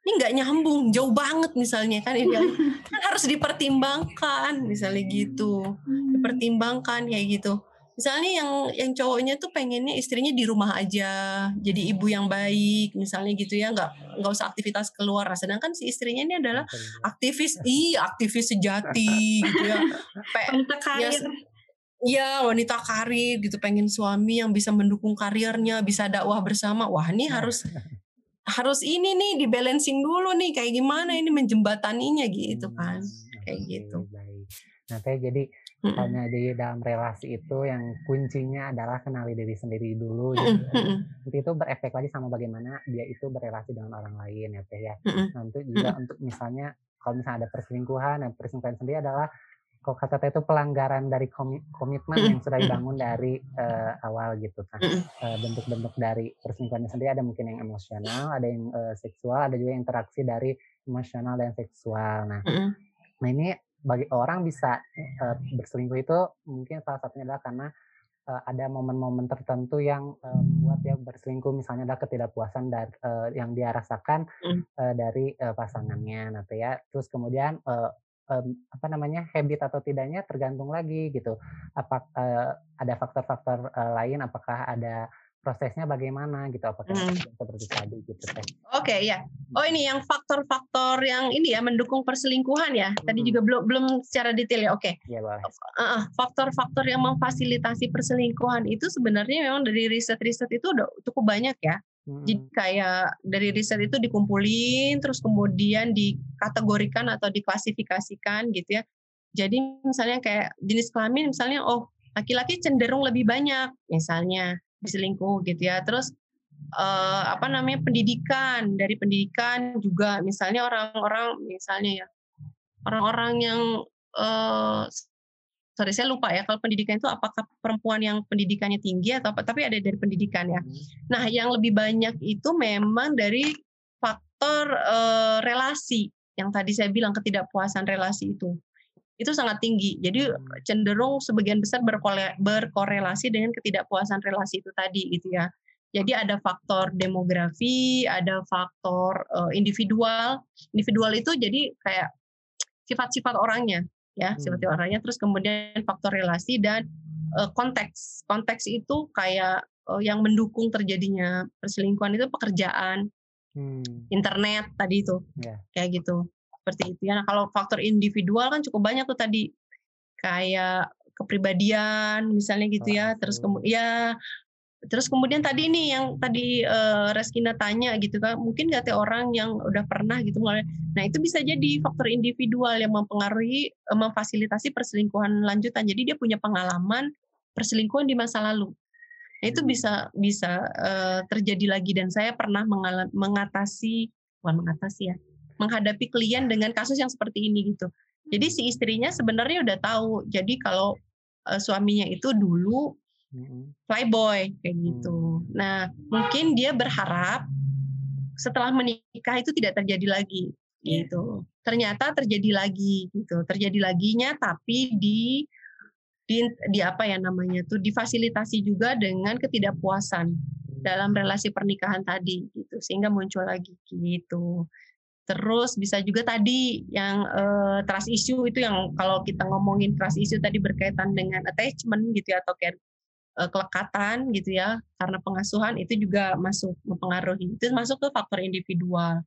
ini nggak nyambung, jauh banget misalnya kan ideal [LAUGHS] kan harus dipertimbangkan misalnya gitu, hmm. dipertimbangkan kayak gitu misalnya yang yang cowoknya tuh pengennya istrinya di rumah aja jadi ibu yang baik misalnya gitu ya nggak nggak usah aktivitas keluar. Nah, sedangkan si istrinya ini adalah aktivis iya aktivis sejati gitu ya. Wanita karir. ya, wanita karir gitu pengen suami yang bisa mendukung karirnya bisa dakwah bersama. Wah ini harus harus ini nih di balancing dulu nih kayak gimana ini menjembataninya gitu kan hmm, kayak gitu. nah jadi Mm-hmm. Hanya di dalam relasi itu yang kuncinya adalah kenali diri sendiri dulu. Gitu. Nanti itu berefek lagi sama bagaimana dia itu berrelasi dengan orang lain ya teh ya. Nanti juga untuk misalnya kalau misalnya ada perselingkuhan, nah perselingkuhan sendiri adalah kalau kata teh itu pelanggaran dari komitmen yang sudah dibangun dari uh, awal gitu kan. Uh, bentuk-bentuk dari perselingkuhan sendiri ada mungkin yang emosional, ada yang uh, seksual, ada juga interaksi dari emosional dan seksual. Nah, nah ini bagi orang bisa uh, berselingkuh itu mungkin salah satunya adalah karena uh, ada momen-momen tertentu yang uh, membuat dia berselingkuh. Misalnya ada ketidakpuasan dari uh, yang dia rasakan uh, dari uh, pasangannya nanti ya. Terus kemudian uh, um, apa namanya habit atau tidaknya tergantung lagi gitu. Apa uh, ada faktor-faktor uh, lain? Apakah ada prosesnya bagaimana gitu apakah hmm. seperti tadi gitu. Oke okay, ya. Oh ini yang faktor-faktor yang ini ya mendukung perselingkuhan ya. Tadi hmm. juga belum belum secara detail ya. Oke. Okay. Ya, uh, faktor-faktor yang memfasilitasi perselingkuhan itu sebenarnya memang dari riset-riset itu udah cukup banyak ya. Hmm. Jadi kayak dari riset itu dikumpulin terus kemudian dikategorikan atau diklasifikasikan gitu ya. Jadi misalnya kayak jenis kelamin misalnya oh laki-laki cenderung lebih banyak misalnya diselingkuh gitu ya. Terus uh, apa namanya pendidikan dari pendidikan juga misalnya orang-orang misalnya ya orang-orang yang uh, sorry saya lupa ya kalau pendidikan itu apakah perempuan yang pendidikannya tinggi atau apa tapi ada dari pendidikan ya. Hmm. Nah yang lebih banyak itu memang dari faktor uh, relasi yang tadi saya bilang ketidakpuasan relasi itu itu sangat tinggi. Jadi cenderung sebagian besar berkorelasi dengan ketidakpuasan relasi itu tadi gitu ya. Jadi ada faktor demografi, ada faktor uh, individual. Individual itu jadi kayak sifat-sifat orangnya ya, hmm. sifat orangnya terus kemudian faktor relasi dan uh, konteks. Konteks itu kayak uh, yang mendukung terjadinya perselingkuhan itu pekerjaan, hmm. internet tadi itu. Yeah. Kayak gitu seperti itu ya. Nah, kalau faktor individual kan cukup banyak tuh tadi kayak kepribadian misalnya gitu ya. Terus kemudian ya terus kemudian tadi ini yang tadi uh, Reskina tanya gitu kan, mungkin nggak teh orang yang udah pernah gitu mulai. Nah, itu bisa jadi faktor individual yang mempengaruhi uh, memfasilitasi perselingkuhan lanjutan. Jadi dia punya pengalaman perselingkuhan di masa lalu. Nah, itu hmm. bisa bisa uh, terjadi lagi dan saya pernah mengatasi bukan mengatasi ya menghadapi klien dengan kasus yang seperti ini gitu. Jadi si istrinya sebenarnya udah tahu. Jadi kalau uh, suaminya itu dulu playboy kayak gitu. Nah, mungkin dia berharap setelah menikah itu tidak terjadi lagi iya. gitu. Ternyata terjadi lagi gitu. Terjadi laginya tapi di di, di apa ya namanya tuh difasilitasi juga dengan ketidakpuasan dalam relasi pernikahan tadi gitu sehingga muncul lagi gitu. Terus bisa juga tadi yang uh, trust issue itu yang kalau kita ngomongin trust issue tadi berkaitan dengan attachment gitu ya atau kayak uh, kelekatan gitu ya karena pengasuhan itu juga masuk mempengaruhi. Itu masuk ke faktor individual.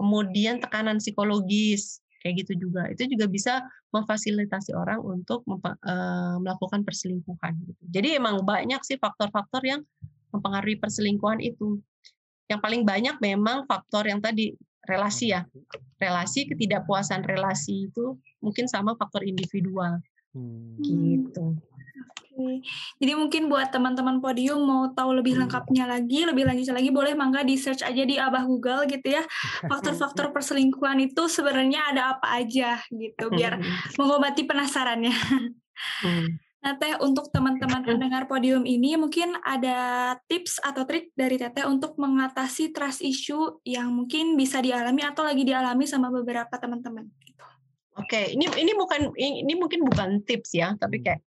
Kemudian tekanan psikologis kayak gitu juga. Itu juga bisa memfasilitasi orang untuk uh, melakukan perselingkuhan gitu. Jadi emang banyak sih faktor-faktor yang mempengaruhi perselingkuhan itu. Yang paling banyak memang faktor yang tadi relasi ya relasi ketidakpuasan relasi itu mungkin sama faktor individual hmm. gitu Oke. Jadi mungkin buat teman-teman podium mau tahu lebih hmm. lengkapnya lagi, lebih lanjut lagi boleh mangga di search aja di abah Google gitu ya. Faktor-faktor [LAUGHS] perselingkuhan itu sebenarnya ada apa aja gitu biar hmm. mengobati penasarannya. Hmm. Nah, Teh, untuk teman-teman pendengar podium ini mungkin ada tips atau trik dari Teteh untuk mengatasi trust issue yang mungkin bisa dialami atau lagi dialami sama beberapa teman-teman. Gitu. Oke, ini ini bukan ini mungkin bukan tips ya, tapi kayak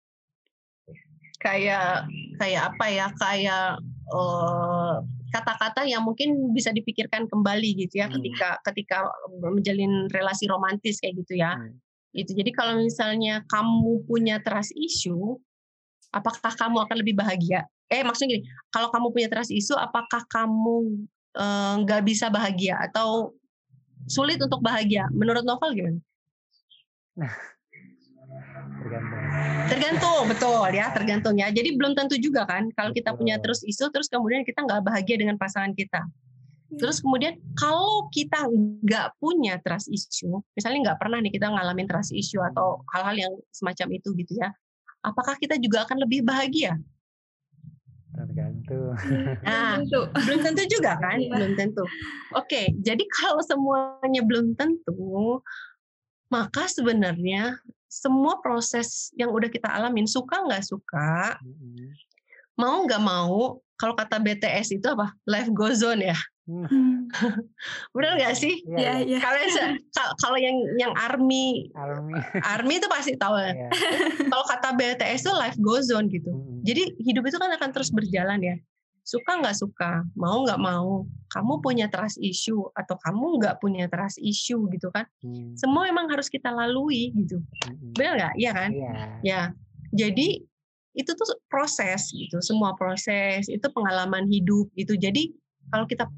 kayak kayak apa ya? Kayak uh, kata-kata yang mungkin bisa dipikirkan kembali gitu ya hmm. ketika ketika menjalin relasi romantis kayak gitu ya. Itu jadi kalau misalnya kamu punya trust issue apakah kamu akan lebih bahagia? Eh maksudnya gini kalau kamu punya trust issue apakah kamu eh, nggak uh, bisa bahagia atau sulit untuk bahagia? Menurut novel gimana? Nah tergantung. Tergantung betul ya tergantung ya. Jadi belum tentu juga kan kalau kita punya terus isu terus kemudian kita nggak bahagia dengan pasangan kita Terus kemudian kalau kita nggak punya trust issue, misalnya nggak pernah nih kita ngalamin trust issue atau hal-hal yang semacam itu gitu ya, apakah kita juga akan lebih bahagia? Tergantung. Nah, belum tentu juga kan, iya. belum tentu. Oke, jadi kalau semuanya belum tentu, maka sebenarnya semua proses yang udah kita alamin, suka nggak suka, mau nggak mau, kalau kata BTS itu apa? Life goes on ya. Hmm. [LAUGHS] Benar nggak sih? Iya, iya. Kalau kalau yang yang army, army, [LAUGHS] army itu pasti tahu. Ya. kalau kata BTS itu life goes on gitu. Hmm. Jadi hidup itu kan akan terus berjalan ya. Suka nggak suka, mau nggak mau, kamu punya trust issue atau kamu nggak punya trust issue gitu kan. Hmm. Semua emang harus kita lalui gitu. Hmm. Benar nggak? Iya kan? Iya. Ya. Jadi itu tuh proses gitu, semua proses itu pengalaman hidup gitu. Jadi kalau kita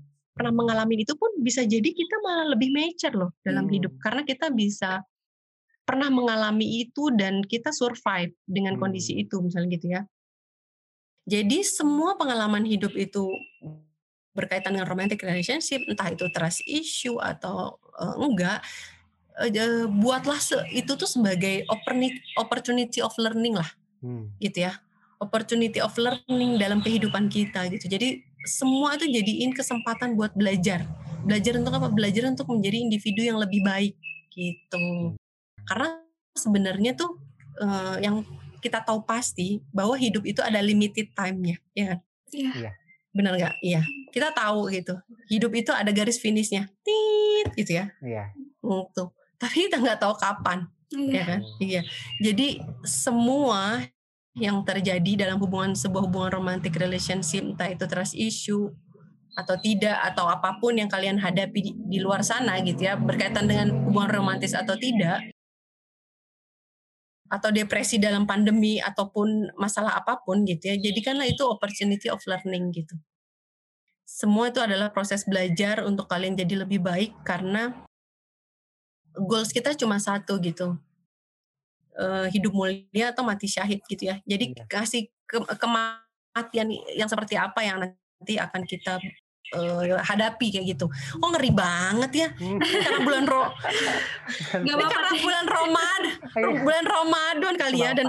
pernah mengalami itu pun bisa jadi kita malah lebih mature loh dalam hmm. hidup karena kita bisa pernah mengalami itu dan kita survive dengan hmm. kondisi itu misalnya gitu ya. Jadi semua pengalaman hidup itu berkaitan dengan romantic relationship, entah itu trust issue atau uh, enggak, uh, buatlah se itu tuh sebagai opportunity of learning lah, hmm. gitu ya, opportunity of learning dalam kehidupan kita gitu. Jadi semua itu jadiin kesempatan buat belajar, belajar untuk apa? Belajar untuk menjadi individu yang lebih baik gitu. Karena sebenarnya tuh uh, yang kita tahu pasti bahwa hidup itu ada limited time-nya, ya kan? Iya. Yeah. Benar nggak? Iya. Kita tahu gitu. Hidup itu ada garis finishnya. Tit gitu ya. Iya. Gitu. Tapi kita nggak tahu kapan. Iya. Ya kan? Iya. Jadi semua yang terjadi dalam hubungan sebuah hubungan romantic relationship entah itu trust issue atau tidak atau apa pun yang kalian hadapi di, di luar sana gitu ya berkaitan dengan hubungan romantis atau tidak atau depresi dalam pandemi ataupun masalah apa pun gitu ya jadikanlah itu opportunity of learning gitu. Semua itu adalah proses belajar untuk kalian jadi lebih baik karena goals kita cuma satu gitu uh, hidup mulia atau mati syahid gitu ya jadi iya. kasih ke kematian yang seperti apa yang nanti akan kita uh, hadapi kayak gitu. Oh ngeri banget ya. Hmm. karena bulan ro [LAUGHS] Gak apa karena bulan Ramadan, bulan Ramadan kali ya dan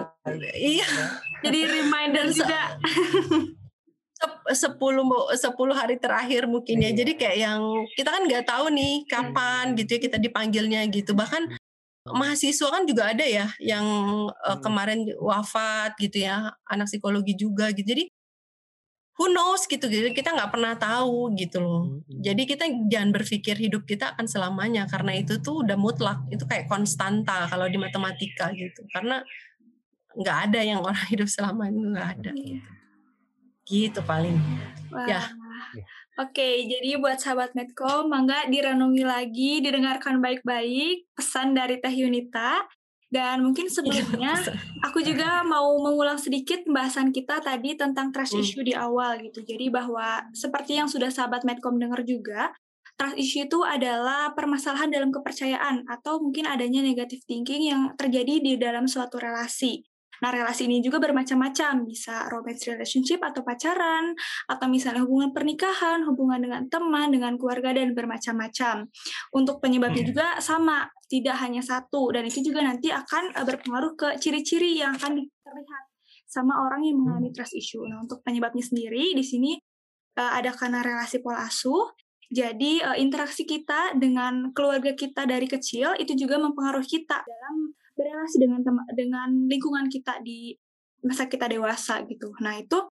iya. Jadi reminder juga. sepuluh sepuluh hari terakhir mungkin ya. Iya. Jadi kayak yang kita kan nggak tahu nih kapan gitu ya kita dipanggilnya gitu. Bahkan mahasiswa kan juga ada ya yang uh, kemarin wafat gitu ya, anak psikologi juga gitu. Jadi who knows gitu gitu kita nggak pernah tahu gitu loh hmm, hmm. jadi kita jangan berpikir hidup kita akan selamanya karena itu tuh udah mutlak itu kayak konstanta kalau di matematika gitu karena nggak ada yang orang [LAUGHS] hidup selamanya nggak ada iya. gitu paling Wah. ya Oke, jadi buat sahabat Medco, mangga direnungi lagi, didengarkan baik-baik pesan dari Teh Yunita. Dan mungkin iya, sebelumnya aku juga mau mengulang sedikit pembahasan kita tadi tentang trust hmm. issue di awal gitu. Jadi bahwa seperti yang sudah sahabat Medcom dengar juga, trust issue itu adalah permasalahan dalam kepercayaan atau mungkin adanya negative thinking yang terjadi di dalam suatu relasi. Nah, relasi ini juga bermacam-macam, bisa romance relationship atau pacaran, atau misalnya hubungan pernikahan, hubungan dengan teman, dengan keluarga, dan bermacam-macam. Untuk penyebabnya hmm. juga sama, tidak hanya satu, dan itu juga nanti akan eh, berpengaruh ke ciri-ciri yang akan terlihat sama orang yang mengalami hmm. trust issue. Nah, untuk penyebabnya sendiri, di sini uh, ada karena relasi pola asuh, jadi uh, interaksi kita dengan keluarga kita dari kecil itu juga mempengaruhi kita dalam berrelasi dengan tem dengan lingkungan kita di masa kita dewasa gitu. Nah itu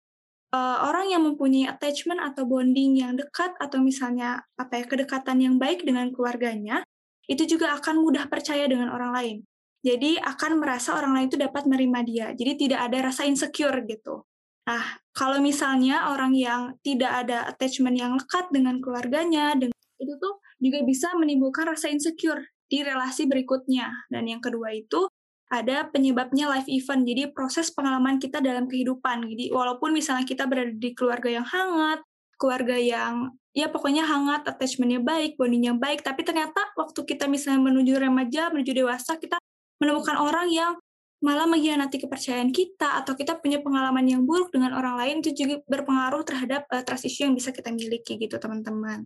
uh, orang yang mempunyai attachment atau bonding yang dekat atau misalnya apa ya kedekatan yang baik dengan keluarganya itu juga akan mudah percaya dengan orang lain. Jadi akan merasa orang lain itu dapat menerima dia. Jadi tidak ada rasa insecure gitu. Nah, kalau misalnya orang yang tidak ada attachment yang lekat dengan keluarganya, itu tuh juga bisa menimbulkan rasa insecure di relasi berikutnya. Dan yang kedua itu ada penyebabnya life event. Jadi proses pengalaman kita dalam kehidupan. Jadi walaupun misalnya kita berada di keluarga yang hangat, keluarga yang ya pokoknya hangat, attachmentnya baik, bondingnya baik, tapi ternyata waktu kita misalnya menuju remaja, menuju dewasa, kita menemukan orang yang malah mengkhianati kepercayaan kita atau kita punya pengalaman yang buruk dengan orang lain itu juga berpengaruh terhadap uh, trust yang bisa kita miliki gitu teman-teman.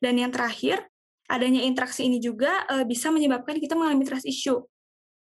Dan yang terakhir, adanya interaksi ini juga uh, bisa menyebabkan kita mengalami trust issue.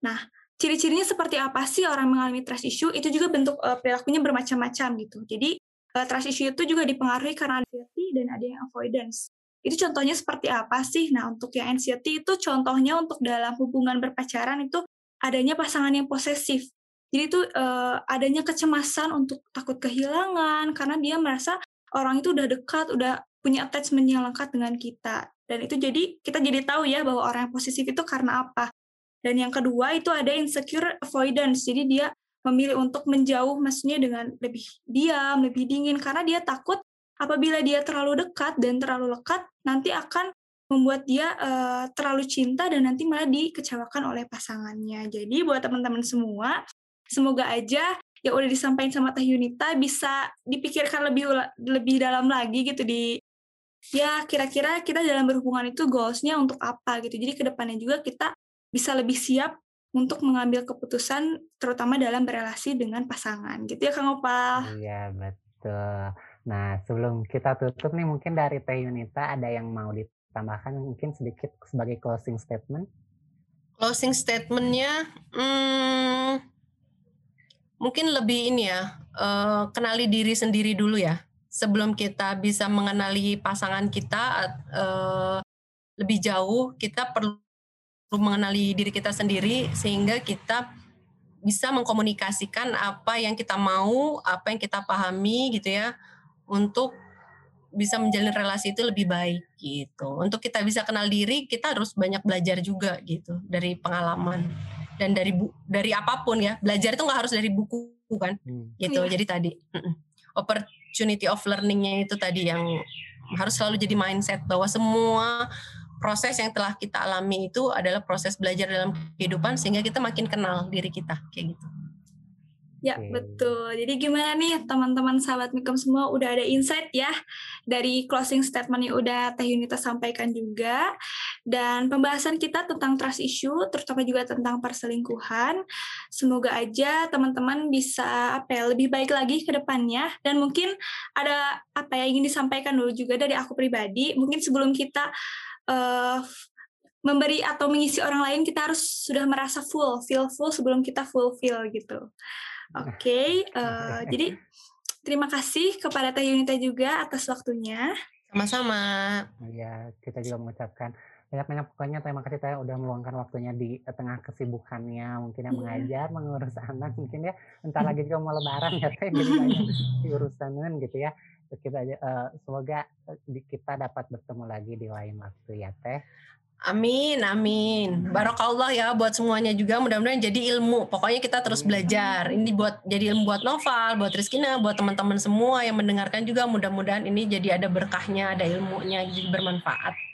Nah, ciri-cirinya seperti apa sih orang mengalami trust issue? Itu juga bentuk uh, perilakunya bermacam-macam gitu. Jadi uh, trust issue itu juga dipengaruhi karena anxiety dan ada yang avoidance. Itu contohnya seperti apa sih? Nah, untuk yang anxiety itu contohnya untuk dalam hubungan berpacaran itu adanya pasangan yang posesif. Jadi itu uh, adanya kecemasan untuk takut kehilangan karena dia merasa orang itu udah dekat, udah punya attachment yang lengkap dengan kita. Dan itu jadi kita jadi tahu ya bahwa orang yang posesif itu karena apa. Dan yang kedua itu ada insecure avoidance. Jadi dia memilih untuk menjauh maksudnya dengan lebih diam, lebih dingin karena dia takut apabila dia terlalu dekat dan terlalu lekat nanti akan membuat dia uh, terlalu cinta dan nanti malah dikecewakan oleh pasangannya. Jadi buat teman-teman semua, semoga aja yang udah disampaikan sama Teh Yunita bisa dipikirkan lebih lebih dalam lagi gitu di ya kira-kira kita dalam berhubungan itu goalsnya untuk apa gitu. Jadi ke depannya juga kita bisa lebih siap untuk mengambil keputusan terutama dalam berelasi dengan pasangan gitu ya Kang Opal. Iya betul. Nah sebelum kita tutup nih mungkin dari Teh Yunita ada yang mau ditambahkan mungkin sedikit sebagai closing statement. Closing statementnya, hmm, mungkin lebih ini ya, uh, kenali diri sendiri dulu ya sebelum kita bisa mengenali pasangan kita uh, lebih jauh, kita perlu mengenali diri kita sendiri sehingga kita bisa mengkomunikasikan apa yang kita mau, apa yang kita pahami gitu ya, untuk bisa menjalin relasi itu lebih baik gitu. Untuk kita bisa kenal diri, kita harus banyak belajar juga gitu dari pengalaman dan dari bu, dari apa pun ya. Belajar itu nggak harus dari buku kan, hmm. gitu. Yeah. Jadi tadi opportunity of learningnya itu tadi yang harus selalu jadi mindset bahwa semua proses yang telah kita alami itu adalah proses belajar dalam kehidupan sehingga kita makin kenal diri kita kayak gitu. Ya, okay. betul. Jadi gimana nih teman-teman sahabat Mikom semua udah ada insight ya dari closing statement yang udah Teh Yunita sampaikan juga dan pembahasan kita tentang trust issue terutama juga tentang perselingkuhan. Semoga aja teman-teman bisa apa ya lebih baik lagi ke depannya dan mungkin ada apa yang ingin disampaikan dulu juga dari aku pribadi. Mungkin sebelum kita uh, memberi atau mengisi orang lain kita harus sudah merasa full, feel full sebelum kita fulfill gitu. Oke, okay, uh, eh, jadi terima kasih kepada Teh Yunita juga atas waktunya. Sama-sama. Ya, kita juga mengucapkan banyak-banyak pokoknya terima kasih Teh udah meluangkan waktunya di tengah kesibukannya, mungkin yang yeah. mengajar, mengurus anak, mungkin ya entar lagi juga mau lebaran ya Teh, jadi [LAUGHS] banyak diurusanin gitu ya. Kita uh, semoga kita dapat bertemu lagi di lain waktu ya Teh. Amin, amin. Barokallah ya buat semuanya juga. Mudah-mudahan jadi ilmu. Pokoknya kita terus belajar. Ini buat jadi ilmu buat Noval, buat Rizkina, buat teman-teman semua yang mendengarkan juga. Mudah-mudahan ini jadi ada berkahnya, ada ilmunya, jadi bermanfaat.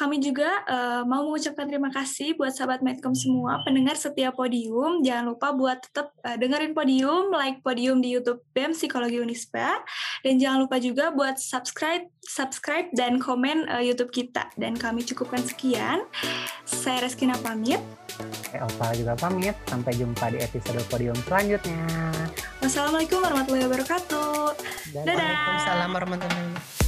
Kami juga uh, mau mengucapkan terima kasih buat sahabat Medcom semua, pendengar setiap podium. Jangan lupa buat tetap uh, dengerin podium, like podium di YouTube BEM Psikologi Unispa, dan jangan lupa juga buat subscribe, subscribe dan komen uh, YouTube kita. Dan kami cukupkan sekian. Saya Reskina pamit. Eh, Opa juga pamit. Sampai jumpa di episode podium selanjutnya. Wassalamualaikum warahmatullahi wabarakatuh. Dadah. Waalaikumsalam warahmatullahi wabarakatuh.